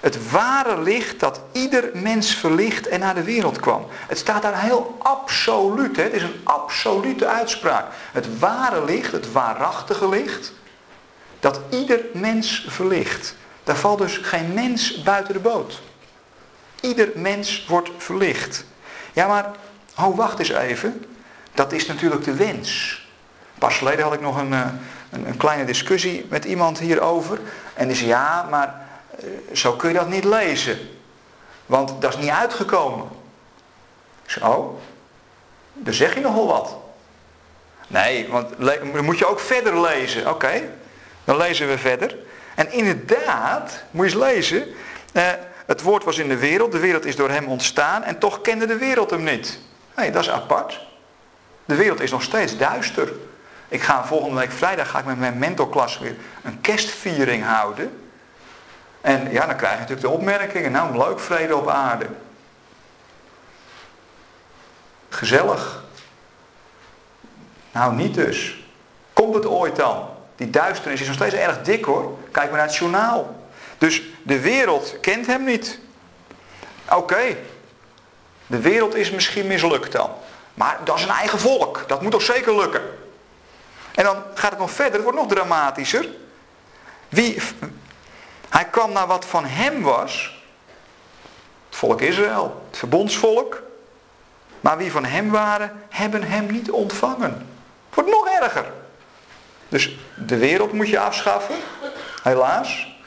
het ware licht dat ieder mens verlicht en naar de wereld kwam. Het staat daar heel absoluut. Hè? Het is een absolute uitspraak. Het ware licht, het waarachtige licht, dat ieder mens verlicht. Daar valt dus geen mens buiten de boot. Ieder mens wordt verlicht. Ja, maar, oh wacht eens even. Dat is natuurlijk de wens. Pas geleden had ik nog een, eh, een, een kleine discussie met iemand hierover. En die zei, ja, maar zo kun je dat niet lezen. Want dat is niet uitgekomen. Zei, oh, dan zeg je nogal wat. Nee, want dan moet je ook verder lezen. Oké, dan lezen we verder. En inderdaad, moet je eens lezen. Eh, het woord was in de wereld, de wereld is door hem ontstaan en toch kende de wereld hem niet. Nee, dat is apart. De wereld is nog steeds duister. Ik ga volgende week vrijdag ga ik met mijn mentorklas weer een kerstviering houden. En ja, dan krijg je natuurlijk de opmerkingen. Nou, leuk vrede op aarde. Gezellig. Nou, niet dus. Komt het ooit dan? Die duisternis is nog steeds erg dik hoor. Kijk maar naar het journaal. Dus de wereld kent hem niet. Oké. De wereld is misschien mislukt dan. Maar dat is een eigen volk. Dat moet toch zeker lukken. En dan gaat het nog verder. Het wordt nog dramatischer. Wie, hij kwam naar wat van hem was. Het volk Israël, het verbondsvolk. Maar wie van hem waren, hebben hem niet ontvangen. Het wordt nog erger. Dus de wereld moet je afschaffen, helaas.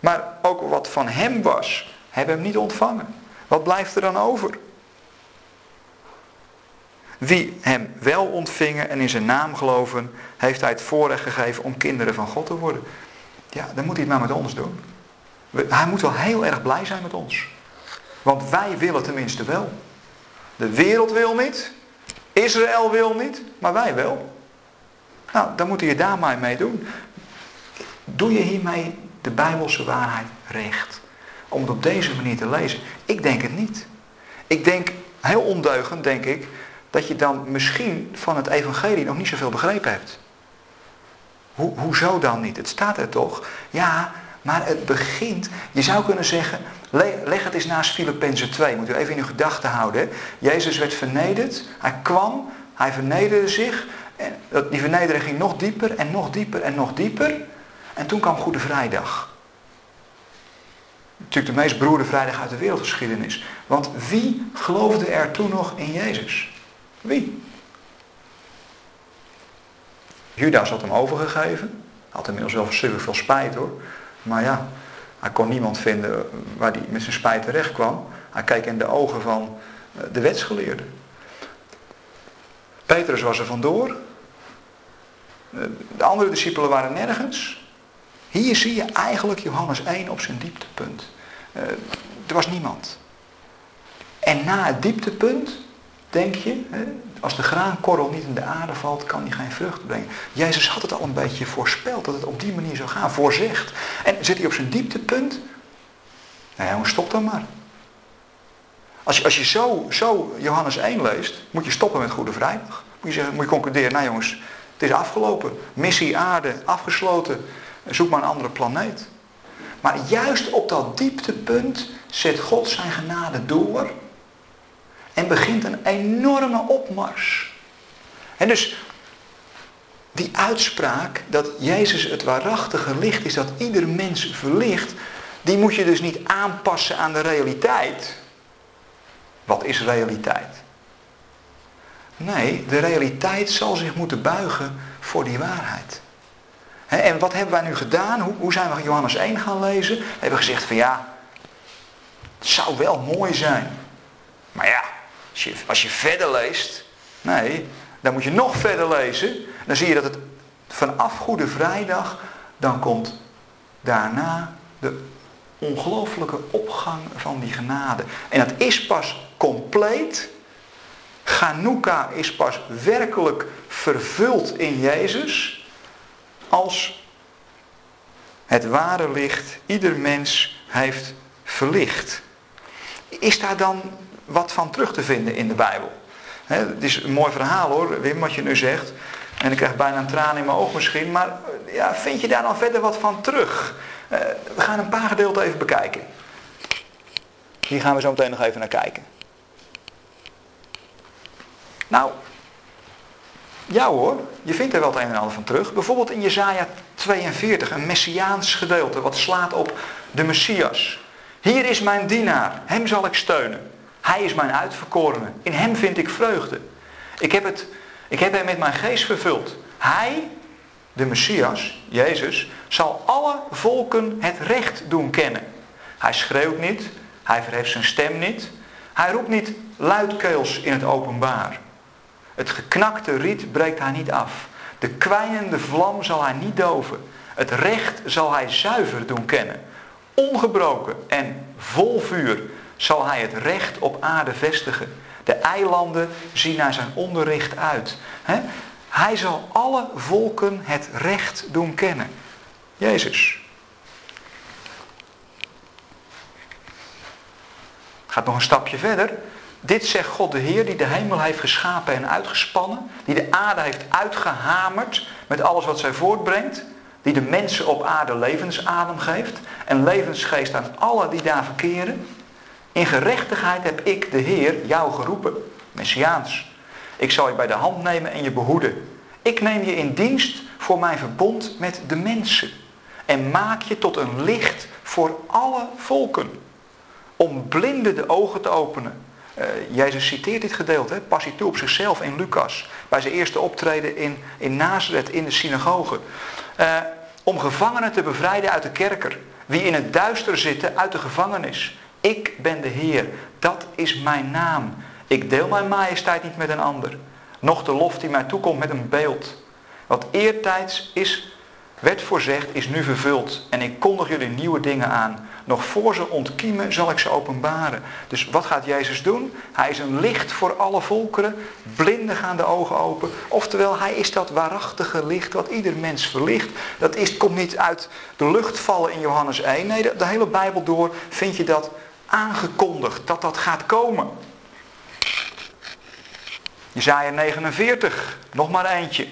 Maar ook wat van hem was, hebben hem niet ontvangen. Wat blijft er dan over? Wie hem wel ontvingen en in zijn naam geloven, heeft hij het voorrecht gegeven om kinderen van God te worden. Ja, dan moet hij het maar met ons doen. Hij moet wel heel erg blij zijn met ons. Want wij willen tenminste wel. De wereld wil niet. Israël wil niet. Maar wij wel. Nou, dan moet je daar maar mee doen. Doe je hiermee de Bijbelse waarheid recht? Om het op deze manier te lezen? Ik denk het niet. Ik denk, heel ondeugend denk ik, dat je dan misschien van het evangelie nog niet zoveel begrepen hebt. Ho hoezo dan niet? Het staat er toch? Ja, maar het begint, je zou kunnen zeggen, leg het eens naast Filippenzen 2. Moet u even in uw gedachten houden. Jezus werd vernederd, hij kwam, hij vernederde zich. En die vernedering ging nog dieper en nog dieper en nog dieper. En toen kwam Goede Vrijdag. Natuurlijk de meest beroerde vrijdag uit de wereldgeschiedenis. Want wie geloofde er toen nog in Jezus? Wie? Judas had hem overgegeven. Had inmiddels wel super veel spijt hoor. Maar ja, hij kon niemand vinden waar hij met zijn spijt terecht kwam. Hij keek in de ogen van eh, de wetsgeleerde. Petrus was er vandoor. Eh, de andere discipelen waren nergens. Hier zie je eigenlijk Johannes 1 op zijn dieptepunt. Uh, er was niemand. En na het dieptepunt, denk je, als de graankorrel niet in de aarde valt, kan hij geen vrucht brengen. Jezus had het al een beetje voorspeld dat het op die manier zou gaan, voorzegd. En zit hij op zijn dieptepunt? Nou jongens, stop dan maar. Als je, als je zo, zo Johannes 1 leest, moet je stoppen met Goede Vrijdag. Moet je, zeggen, moet je concluderen, nou jongens, het is afgelopen. Missie aarde, afgesloten. Zoek maar een andere planeet. Maar juist op dat dieptepunt zet God zijn genade door en begint een enorme opmars. En dus die uitspraak dat Jezus het waarachtige licht is dat ieder mens verlicht, die moet je dus niet aanpassen aan de realiteit. Wat is realiteit? Nee, de realiteit zal zich moeten buigen voor die waarheid. En wat hebben wij nu gedaan? Hoe, zijn we Johannes 1 gaan lezen? We hebben gezegd van ja, het zou wel mooi zijn. Maar ja, als je, verder leest, nee, dan moet je nog verder lezen. Dan zie je dat het vanaf Goede Vrijdag, dan komt daarna de ongelooflijke opgang van die genade. En dat is pas compleet. Chanukka is pas werkelijk vervuld in Jezus als het ware licht ieder mens heeft verlicht. Is daar dan wat van terug te vinden in de Bijbel? het is een mooi verhaal hoor, Wim, wat je nu zegt. En ik krijg bijna een traan in mijn oog misschien. Maar ja, vind je daar dan verder wat van terug? Eh, we gaan een paar gedeelten even bekijken. Hier gaan we zo meteen nog even naar kijken. Nou, ja hoor, je vindt er wel het een en ander van terug. Bijvoorbeeld in Jezaja 42, een messiaans gedeelte, wat slaat op de Messias. Hier is mijn dienaar, hem zal ik steunen. Hij is mijn uitverkorene, in hem vind ik vreugde. Ik heb, het, ik heb hem met mijn geest vervuld. Hij, de Messias, Jezus, zal alle volken het recht doen kennen. Hij schreeuwt niet, hij verheft zijn stem niet, hij roept niet luidkeels in het openbaar. Het geknakte riet breekt hij niet af. De kwijnende vlam zal hij niet doven. Het recht zal hij zuiver doen kennen. Ongebroken en vol vuur zal hij het recht op aarde vestigen. De eilanden zien naar zijn onderricht uit. Hij zal alle volken het recht doen kennen. Jezus. Gaat nog een stapje verder. Dit zegt God de Heer die de hemel heeft geschapen en uitgespannen. Die de aarde heeft uitgehamerd met alles wat zij voortbrengt. Die de mensen op aarde levensadem geeft. En levensgeest aan alle die daar verkeren. In gerechtigheid heb ik de Heer jou geroepen. Messiaans. Ik zal je bij de hand nemen en je behoeden. Ik neem je in dienst voor mijn verbond met de mensen. En maak je tot een licht voor alle volken. Om blinden de ogen te openen uh, Jezus citeert dit gedeelte, pas hij toe op zichzelf in Lucas. Bij zijn eerste optreden in, in Nazareth in de synagoge. Uh, om gevangenen te bevrijden uit de kerker. Wie in het duister zitten uit de gevangenis. Ik ben de Heer, dat is mijn naam. Ik deel mijn majesteit niet met een ander. Noch de lof die mij toekomt met een beeld. Wat eertijds is, werd voorzegd, is nu vervuld. En ik kondig jullie nieuwe dingen aan. Nog voor ze ontkiemen zal ik ze openbaren. Dus wat gaat Jezus doen? Hij is een licht voor alle volkeren. Blinden gaan de ogen open. Oftewel, hij is dat waarachtige licht wat ieder mens verlicht. Dat is, komt niet uit de lucht vallen in Johannes 1. Nee, de, de hele Bijbel door vind je dat aangekondigd. Dat dat gaat komen. Jezaja 49, nog maar eentje.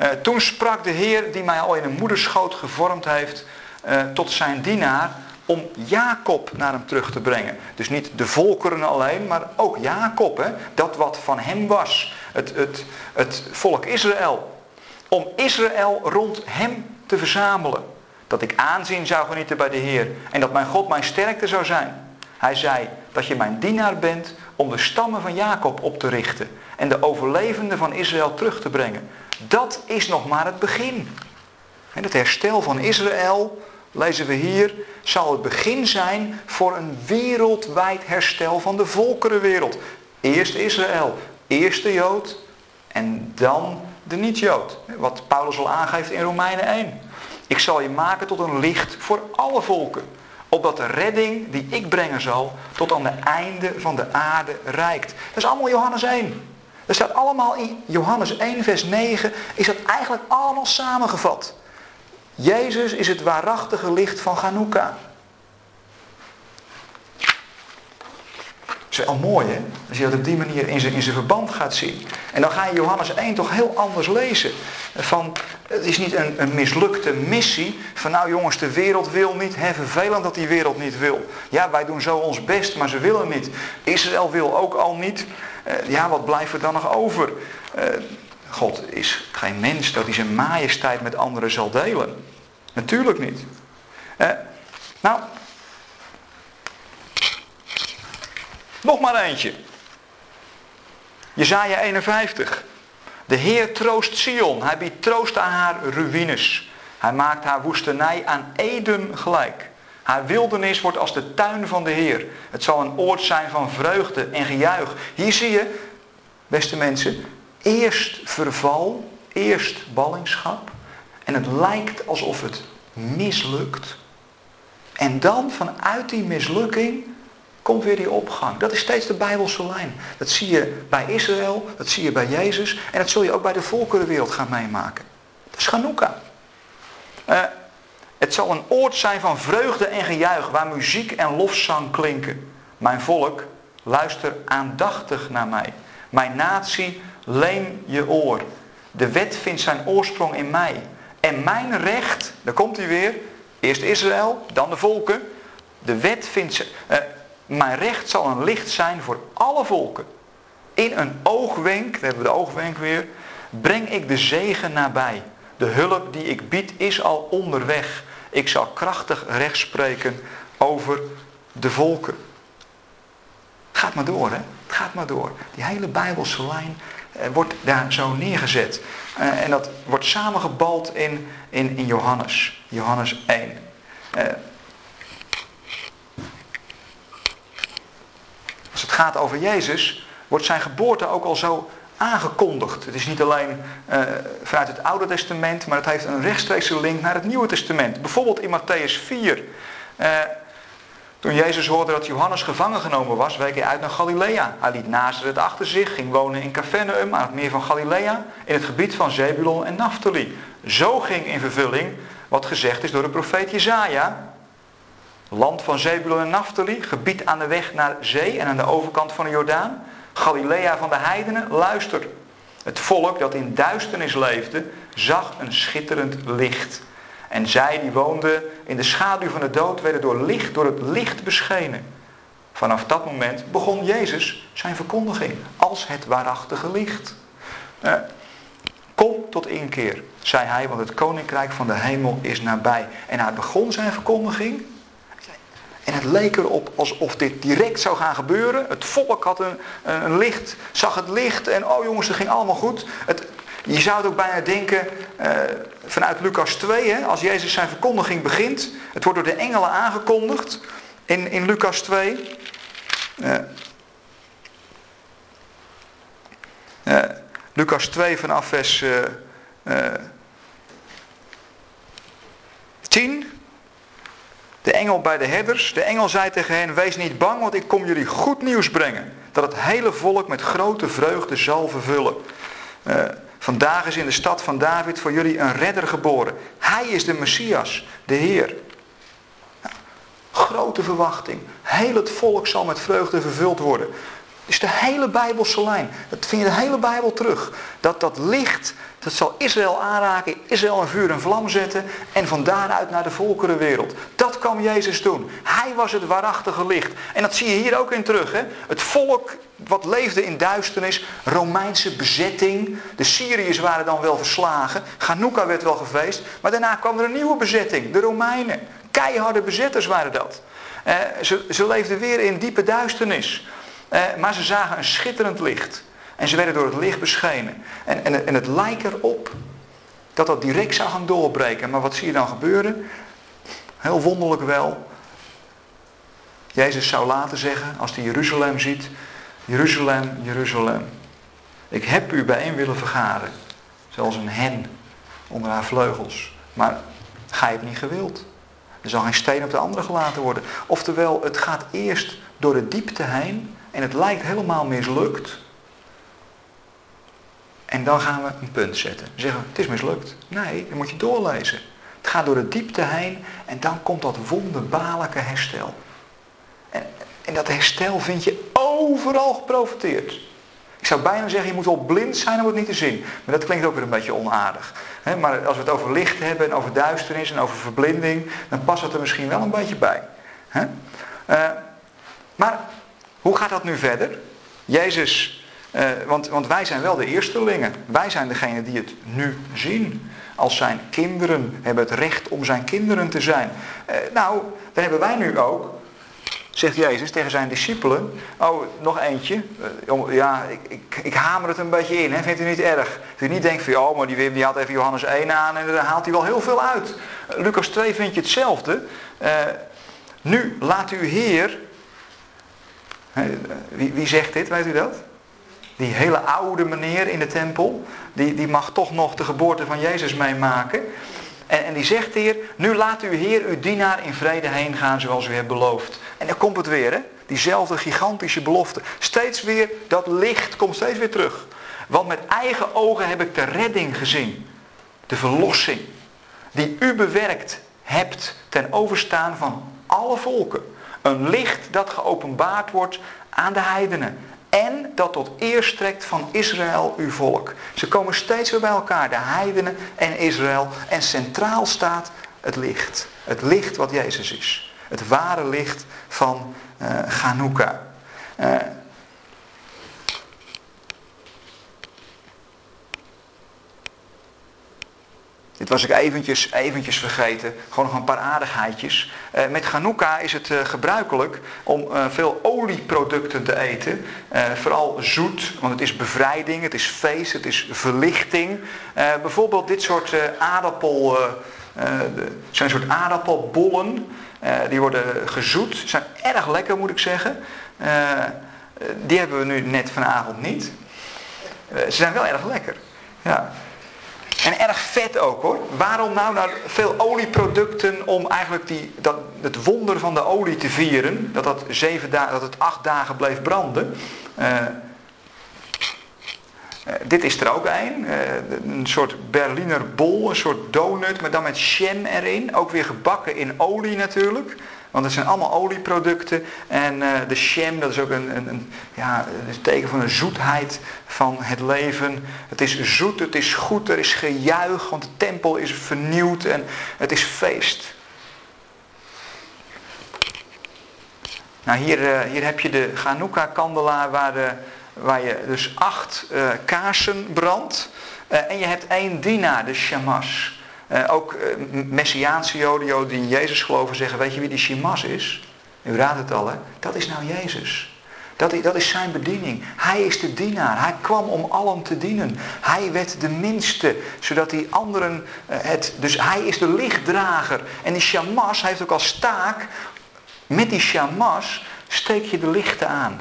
Uh, toen sprak de Heer die mij al in een moederschoot gevormd heeft uh, tot zijn dienaar om Jacob naar hem terug te brengen. Dus niet de volkeren alleen, maar ook Jacob. Hè? Dat wat van hem was. Het, het, het volk Israël. Om Israël rond hem te verzamelen. Dat ik aanzien zou genieten bij de Heer. En dat mijn God mijn sterkte zou zijn. Hij zei dat je mijn dienaar bent om de stammen van Jacob op te richten. En de overlevenden van Israël terug te brengen. Dat is nog maar het begin. En het herstel van Israël lezen we hier, zal het begin zijn voor een wereldwijd herstel van de volkerenwereld. Eerst Israël, eerst de Jood en dan de niet-Jood. Wat Paulus al aangeeft in Romeinen 1. Ik zal je maken tot een licht voor alle volken. Opdat de redding die ik brengen zal tot aan de einde van de aarde reikt. Dat is allemaal Johannes 1. Dat staat allemaal in Johannes 1 vers 9. Is dat eigenlijk allemaal samengevat. Jezus is het waarachtige licht van Chanukka. Is wel mooi hè, als je dat op die manier in zijn, in zijn verband gaat zien. En dan ga je Johannes 1 toch heel anders lezen. Van, het is niet een, een mislukte missie van nou jongens de wereld wil niet. Hè, vervelend dat die wereld niet wil. Ja wij doen zo ons best maar ze willen niet. Israël wil ook al niet. Uh, ja wat blijft er dan nog over? Uh, God is geen mens dat hij zijn majesteit met anderen zal delen. Natuurlijk niet. Eh, nou, Nog maar eentje. Jezaja 51. De Heer troost Sion. Hij biedt troost aan haar ruïnes. Hij maakt haar woestenij aan Eden gelijk. Haar wildernis wordt als de tuin van de Heer. Het zal een oord zijn van vreugde en gejuich. Hier zie je, beste mensen, eerst verval, eerst ballingschap. En het lijkt alsof het mislukt. En dan vanuit die mislukking komt weer die opgang. Dat is steeds de Bijbelse lijn. Dat zie je bij Israël, dat zie je bij Jezus en dat zul je ook bij de volkerenwereld gaan meemaken. Dat is Chanukka. Uh, het zal een oord zijn van vreugde en gejuich, waar muziek en lofzang klinken. Mijn volk, luister aandachtig naar mij. Mijn natie, leen je oor. De wet vindt zijn oorsprong in mij. En mijn recht, daar komt hij weer, eerst Israël, dan de volken. De wet vindt, uh, mijn recht zal een licht zijn voor alle volken. In een oogwenk, daar hebben we de oogwenk weer, breng ik de zegen nabij. De hulp die ik bied is al onderweg. Ik zal krachtig recht spreken over de volken. Gaat maar door, hè? Het gaat maar door. Die hele Bijbelse lijn eh, wordt daar zo neergezet. Eh, en dat wordt samengebald in, in, in Johannes. Johannes 1. Als het gaat over Jezus, wordt zijn geboorte ook al zo aangekondigd. Het is niet alleen uh, vanuit het Oude Testament, maar het heeft een rechtstreekse link naar het Nieuwe Testament. Bijvoorbeeld in Matthäus 4. Uh, toen Jezus hoorde dat Johannes gevangen genomen was, week hij uit naar Galilea. Hij liet Nazareth achter zich, ging wonen in Capernaum aan het meer van Galilea, in het gebied van Zebulon en Naphtali. Zo ging in vervulling wat gezegd is door de profeet Jezaja. Land van Zebulon en Naphtali, gebied aan de weg naar zee en aan de overkant van de Jordaan. Galilea van de heidenen, luister. Het volk dat in duisternis leefde, zag een schitterend licht. En zij die woonden in de schaduw van de dood, werden door, licht, door het licht beschenen. Vanaf dat moment begon Jezus zijn verkondiging als het waarachtige licht. Eh, kom tot inkeer, zei hij, want het koninkrijk van de hemel is nabij. En hij begon zijn verkondiging en het leek erop alsof dit direct zou gaan gebeuren. Het volk had een, een licht, zag het licht en oh jongens, het ging allemaal goed. Het, je zou het ook bijna denken uh, vanuit Lucas 2, hè, als Jezus zijn verkondiging begint. Het wordt door de engelen aangekondigd in, in Lucas 2. Uh, uh, Lucas 2 vanaf vers 10. De engel bij de herders. De engel zei tegen hen, wees niet bang, want ik kom jullie goed nieuws brengen. Dat het hele volk met grote vreugde zal vervullen. Uh, vandaag is in de stad van David voor jullie een redder geboren. Hij is de Messias, de Heer. Nou, grote verwachting. Heel het volk zal met vreugde vervuld worden. Is de hele Bijbelse lijn. Dat vind je de hele Bijbel terug. Dat dat licht dat zal Israël aanraken, Israël in vuur en vlam zetten en van daaruit naar de volkerenwereld. Dat kwam Jezus doen. Hij was het waarachtige licht. En dat zie je hier ook in terug. Hè? Het volk wat leefde in duisternis, Romeinse bezetting. De Syriërs waren dan wel verslagen. Ganouka werd wel gevreesd. Maar daarna kwam er een nieuwe bezetting, de Romeinen. Keiharde bezetters waren dat. Eh, ze, ze leefden weer in diepe duisternis. Eh, maar ze zagen een schitterend licht. En ze werden door het licht beschenen. En, en, en het lijkt erop dat dat direct zou gaan doorbreken. Maar wat zie je dan gebeuren? Heel wonderlijk wel. Jezus zou later zeggen, als hij Jeruzalem ziet. Jeruzalem, Jeruzalem. Ik heb u bijeen willen vergaren. Zoals een hen onder haar vleugels. Maar gij hebt niet gewild. Er zal geen steen op de andere gelaten worden. Oftewel, het gaat eerst door de diepte heen. En het lijkt helemaal mislukt. En dan gaan we een punt zetten. Zeggen, het is mislukt. Nee, dan moet je doorlezen. Het gaat door de diepte heen en dan komt dat wonderbaarlijke herstel. En, en dat herstel vind je overal geprofiteerd. Ik zou bijna zeggen, je moet wel blind zijn om het niet te zien. Maar dat klinkt ook weer een beetje onaardig. maar als we het over licht hebben en over duisternis en over verblinding, dan past het er misschien wel een beetje bij. Uh, maar hoe gaat dat nu verder? Jezus uh, want, want wij zijn wel de eerstelingen. Wij zijn degene die het nu zien. Als zijn kinderen hebben het recht om zijn kinderen te zijn. Uh, nou, daar hebben wij nu ook zegt Jezus tegen zijn discipelen. Oh, nog eentje. Eh, ja, ik, ik, ik hamer het een beetje in. Hè? Vindt u niet erg? Dat u niet denkt van, oh, maar die Wim die had even Johannes 1 aan en daar haalt hij wel heel veel uit. Lucas 2 vind je hetzelfde. Nu laat uw Heer. Wie, wie zegt dit, weet u dat? Die hele oude meneer in de tempel, die, die mag toch nog de geboorte van Jezus meemaken. En, en die zegt hier, nu laat uw Heer uw dienaar in vrede heen gaan zoals u hebt beloofd. En dan komt het weer, hè? Diezelfde gigantische belofte. Steeds weer, dat licht komt steeds weer terug. Want met eigen ogen heb ik de redding gezien. De verlossing. Die u bewerkt hebt ten overstaan van alle volken. Een licht dat geopenbaard wordt aan de heidenen. En dat tot eer strekt van Israël uw volk. Ze komen steeds weer bij elkaar, de heidenen en Israël. En centraal staat het licht. Het licht wat Jezus is. Het ware licht van uh, eh, Chanukka. Uh, Dit was ik eventjes, eventjes vergeten. Gewoon nog een paar aardigheidjes. Uh, met Chanukka is het uh, gebruikelijk om uh, veel olieproducten te eten. vooral zoet, want het is bevrijding, het is feest, het is verlichting. bijvoorbeeld dit soort aardappel... zijn soort aardappelbollen. die worden gezoet. Zijn erg lekker moet ik zeggen. die hebben we nu net vanavond niet. ze zijn wel erg lekker. Ja. En erg vet ook hoor. Waarom nou, nou veel olieproducten om eigenlijk die, dat, het wonder van de olie te vieren. Dat, dat, zeven dat het acht dagen bleef branden. Uh, dit is er ook een. Uh, een soort Berliner bol, een soort donut, maar dan met jam erin. Ook weer gebakken in olie natuurlijk. Want het zijn allemaal olieproducten. En uh, de sham, dat is ook een, een, een, ja, een teken van de zoetheid van het leven. Het is zoet, het is goed, er is gejuich, want de tempel is vernieuwd en het is feest. Nou, hier, uh, hier heb je de Chanukka-kandelaar waar, uh, waar je dus acht kaarsen brandt. en je hebt één dienaar, de shamash. Uh, ook uh, Messiaanse Joden, die in Jezus geloven, zeggen: Weet je wie die Shimas is? U raadt het al, hè? Dat is nou Jezus. Dat dat is zijn bediening. Hij is de dienaar. Hij kwam om allen te dienen. Hij werd de minste, zodat die anderen uh, het. Dus hij is de lichtdrager. En die Shamas heeft ook als taak. Met die Shamas steek je de lichten aan.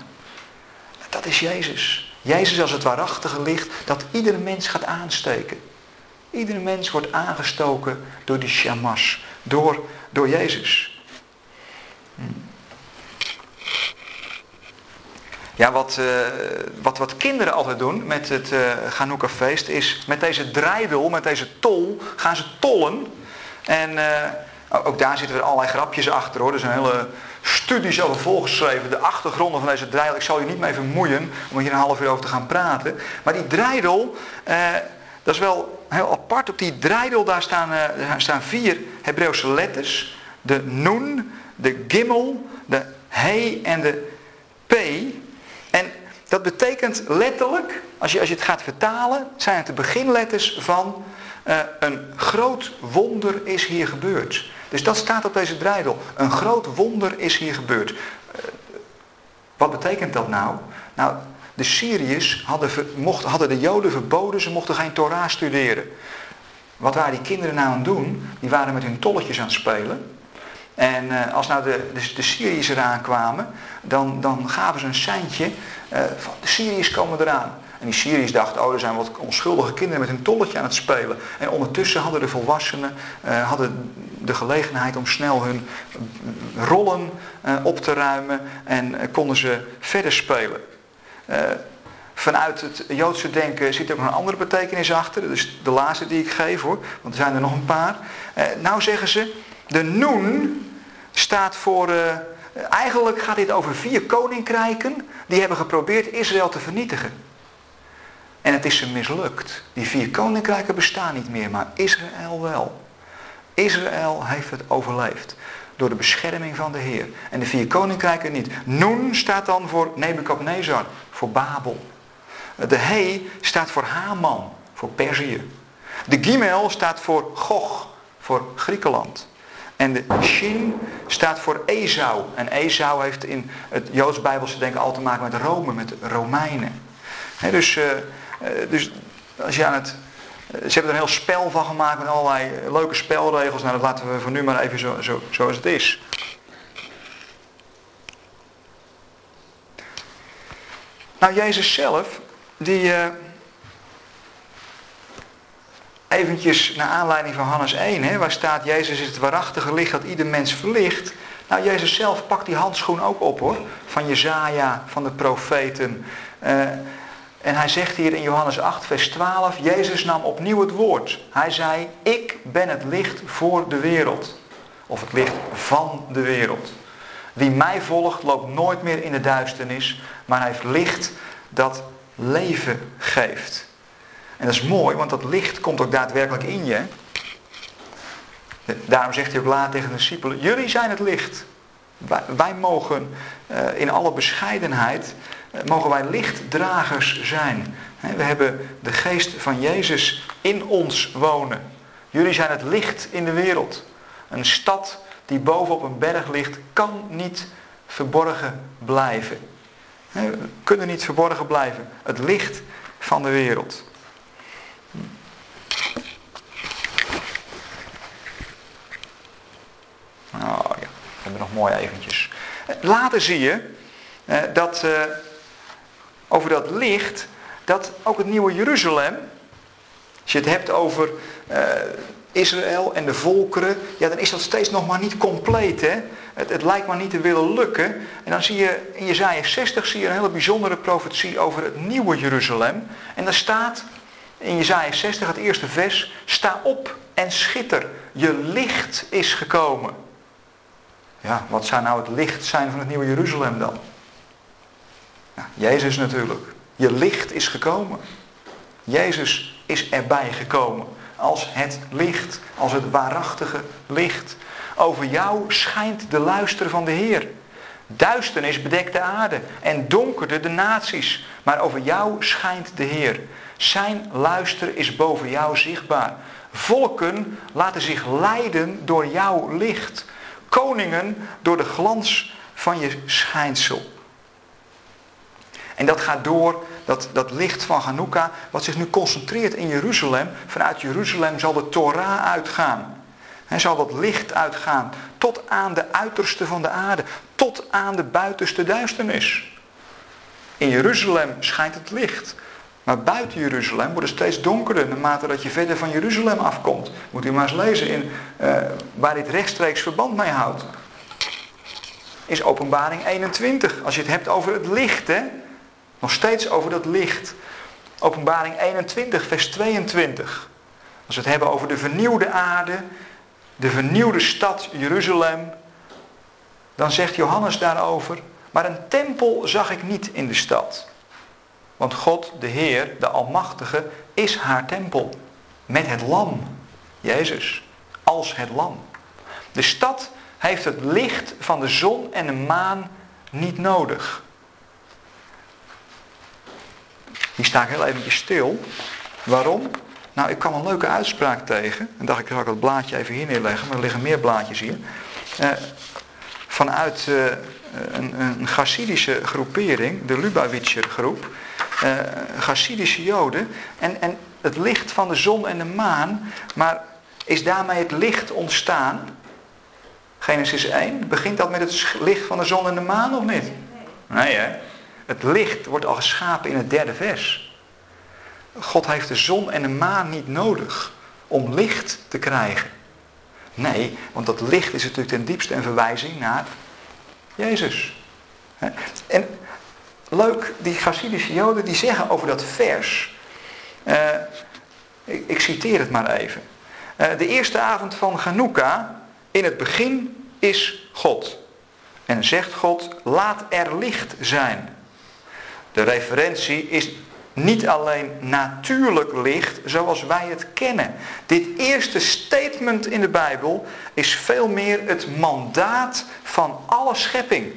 Dat is Jezus. Jezus als het waarachtige licht dat iedere mens gaat aansteken. Iedere mens wordt aangestoken door die shamas, door, door Jezus. Ja, wat, uh, wat, wat kinderen altijd doen met het uh, Chanukka feest is met deze draaidel, met deze tol, gaan ze tollen. En uh, ook daar zitten er allerlei grapjes achter hoor. Er zijn hele studies over volgeschreven. De achtergronden van deze draaidel. Ik zal je niet mee vermoeien om hier een half uur over te gaan praten. Maar die draaidel, dat is wel heel apart. Op die draaidel daar staan, uh, staan vier Hebreeuwse letters. De Nun, de Gimel, de He en de P. En dat betekent letterlijk, als je, als je het gaat vertalen, zijn het de beginletters van uh, een groot wonder is hier gebeurd. Dus dat staat op deze draaidel. Een groot wonder is hier gebeurd. Uh, wat betekent dat nou? Nou, de Syriërs hadden, hadden de Joden verboden, ze mochten geen Torah studeren. Wat waren die kinderen nou aan het doen? Die waren met hun tolletjes aan het spelen. En uh, als nou de, de, Syriërs eraan kwamen, dan, dan gaven ze een seintje uh, van de Syriërs komen eraan. En die Syriërs dachten, oh er zijn wat onschuldige kinderen met hun tolletje aan het spelen. En ondertussen hadden de volwassenen uh, hadden de gelegenheid om snel hun rollen op te ruimen en konden ze verder spelen. Uh, vanuit het Joodse denken zit ook nog een andere betekenis achter. Is de laatste die ik geef hoor, want er zijn er nog een paar. Uh, nou zeggen ze, de Noen staat voor. Uh, eigenlijk gaat dit over vier koninkrijken die hebben geprobeerd Israël te vernietigen. En het is ze mislukt. Die vier koninkrijken bestaan niet meer, maar Israël wel. Israël heeft het overleefd door de bescherming van de Heer. En de vier koninkrijken niet. Noen staat dan voor Nebukadnezar, voor Babel. De He staat voor Haman, voor Perzië. De Gimel staat voor Gog, voor Griekenland. En de shin staat voor Esau. En Esau heeft in het Joods Bijbelse denken al te maken met Rome, met Romeinen. dus, uh, dus als je aan het. Ze hebben er een heel spel van gemaakt met allerlei leuke spelregels. Nou, dat laten we voor nu maar even zo, zo, zoals het is. Nou, Jezus zelf, die. Uh, eventjes naar aanleiding van Hannes 1, hè, waar staat Jezus is het waarachtige licht dat ieder mens verlicht. Nou, Jezus zelf pakt die handschoen ook op hoor, van Jezaja, van de profeten. Uh, en hij zegt hier in Johannes 8, vers 12, Jezus nam opnieuw het woord. Hij zei, ik ben het licht voor de wereld. Of het licht van de wereld. Wie mij volgt loopt nooit meer in de duisternis, maar hij heeft licht dat leven geeft. En dat is mooi, want dat licht komt ook daadwerkelijk in je. Daarom zegt hij ook laat tegen de discipelen, jullie zijn het licht. Wij, mogen uh, in alle bescheidenheid, uh, mogen wij lichtdragers zijn. we hebben de geest van Jezus in ons wonen. Jullie zijn het licht in de wereld. Een stad die boven op een berg ligt, kan niet verborgen blijven. We kunnen niet verborgen blijven. Het licht van de wereld. Oh ja, hebben nog mooi eventjes. Later zie je eh, dat eh, over dat licht, dat ook het nieuwe Jeruzalem, als je het hebt over eh, Israël en de volkeren, ja, dan is dat steeds nog maar niet compleet. Hè? Het, het, lijkt maar niet te willen lukken. En dan zie je in Jezaja 60 zie je een hele bijzondere profetie over het nieuwe Jeruzalem. En daar staat in Jezaja 60, het eerste vers, sta op en schitter, je licht is gekomen. Ja, wat zou nou het licht zijn van het nieuwe Jeruzalem dan? Jezus natuurlijk. Je licht is gekomen. Jezus is erbij gekomen als het licht, als het waarachtige licht. Over jou schijnt de luister van de Heer. Duisternis bedekt de aarde en donkerde de naties. Maar over jou schijnt de Heer. Zijn luister is boven jou zichtbaar. Volken laten zich leiden door jouw licht. Koningen door de glans van je schijnsel. En dat gaat door, dat, dat licht van Hanukkah, wat zich nu concentreert in Jeruzalem. Vanuit Jeruzalem zal de Torah uitgaan. En zal dat licht uitgaan tot aan de uiterste van de aarde, tot aan de buitenste duisternis. In Jeruzalem schijnt het licht. Maar buiten Jeruzalem wordt het steeds donkerder naarmate dat je verder van Jeruzalem afkomt. Moet u maar eens lezen in, uh, waar dit rechtstreeks verband mee houdt. Is openbaring 21. Als je het hebt over het licht, hè. Nog steeds over dat licht. Openbaring 21, vers 22. Als we het hebben over de vernieuwde aarde, de vernieuwde stad Jeruzalem, dan zegt Johannes daarover, maar een tempel zag ik niet in de stad. Want God, de Heer, de Almachtige, is haar tempel. Met het lam, Jezus, als het lam. De stad heeft het licht van de zon en de maan niet nodig. Hier sta ik heel eventjes stil. Waarom? Nou, ik kwam een leuke uitspraak tegen. En dacht ik, zal ik dat blaadje even hier neerleggen. Maar er liggen meer blaadjes hier. Eh, vanuit uh, een, een Chassidische groepering, de Lubavitcher groep. Uh, Chassidische joden. En, en het licht van de zon en de maan. Maar is daarmee het licht ontstaan? Genesis 1. Begint dat met het licht van de zon en de maan of niet? Nee hè? Het licht wordt al geschapen in het derde vers. God heeft de zon en de maan niet nodig om licht te krijgen. Nee, want dat licht is natuurlijk ten diepste een verwijzing naar Jezus. En leuk, die Chassidische Joden die zeggen over dat vers, uh, ik, citeer het maar even. Uh, de eerste avond van Hanukkah, in het begin is God. En zegt God, laat er licht zijn. De referentie is niet alleen natuurlijk licht zoals wij het kennen. Dit eerste statement in de Bijbel is veel meer het mandaat van alle schepping.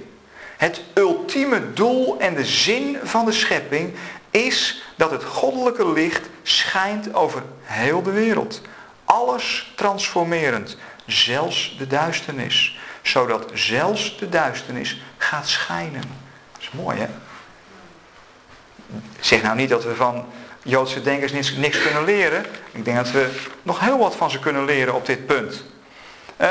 Het ultieme doel en de zin van de schepping is dat het goddelijke licht schijnt over heel de wereld. alles transformerend, zelfs de duisternis. Zodat zelfs de duisternis gaat schijnen. Dat is mooi hè? Zeg nou niet dat we van Joodse denkers niks, niks kunnen leren. Ik denk dat we nog heel wat van ze kunnen leren op dit punt. Uh,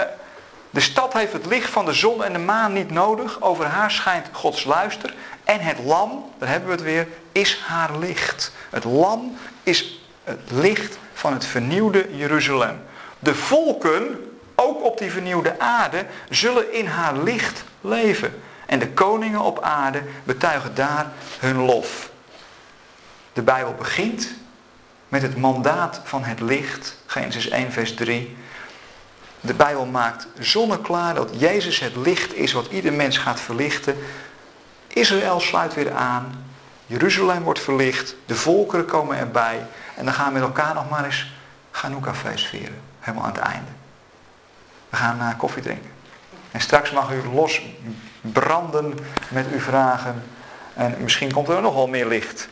de stad heeft het licht van de zon en de maan niet nodig. Over haar schijnt Gods luister. En het lam, daar hebben we het weer, is haar licht. Het lam is het licht van het vernieuwde Jeruzalem. De volken, ook op die vernieuwde aarde, zullen in haar licht leven. En de koningen op aarde betuigen daar hun lof. De Bijbel begint met het mandaat van het licht. Genesis 1 vers 3. De Bijbel maakt zonneklaar dat Jezus het licht is wat ieder mens gaat verlichten. Israël sluit weer aan. Jeruzalem wordt verlicht. De volkeren komen erbij. En dan gaan we met elkaar nog maar eens Hanukkah-feest vieren. Helemaal aan het einde. We gaan naar koffie drinken. En straks mag u los branden met uw vragen. En misschien komt er nog wel meer licht.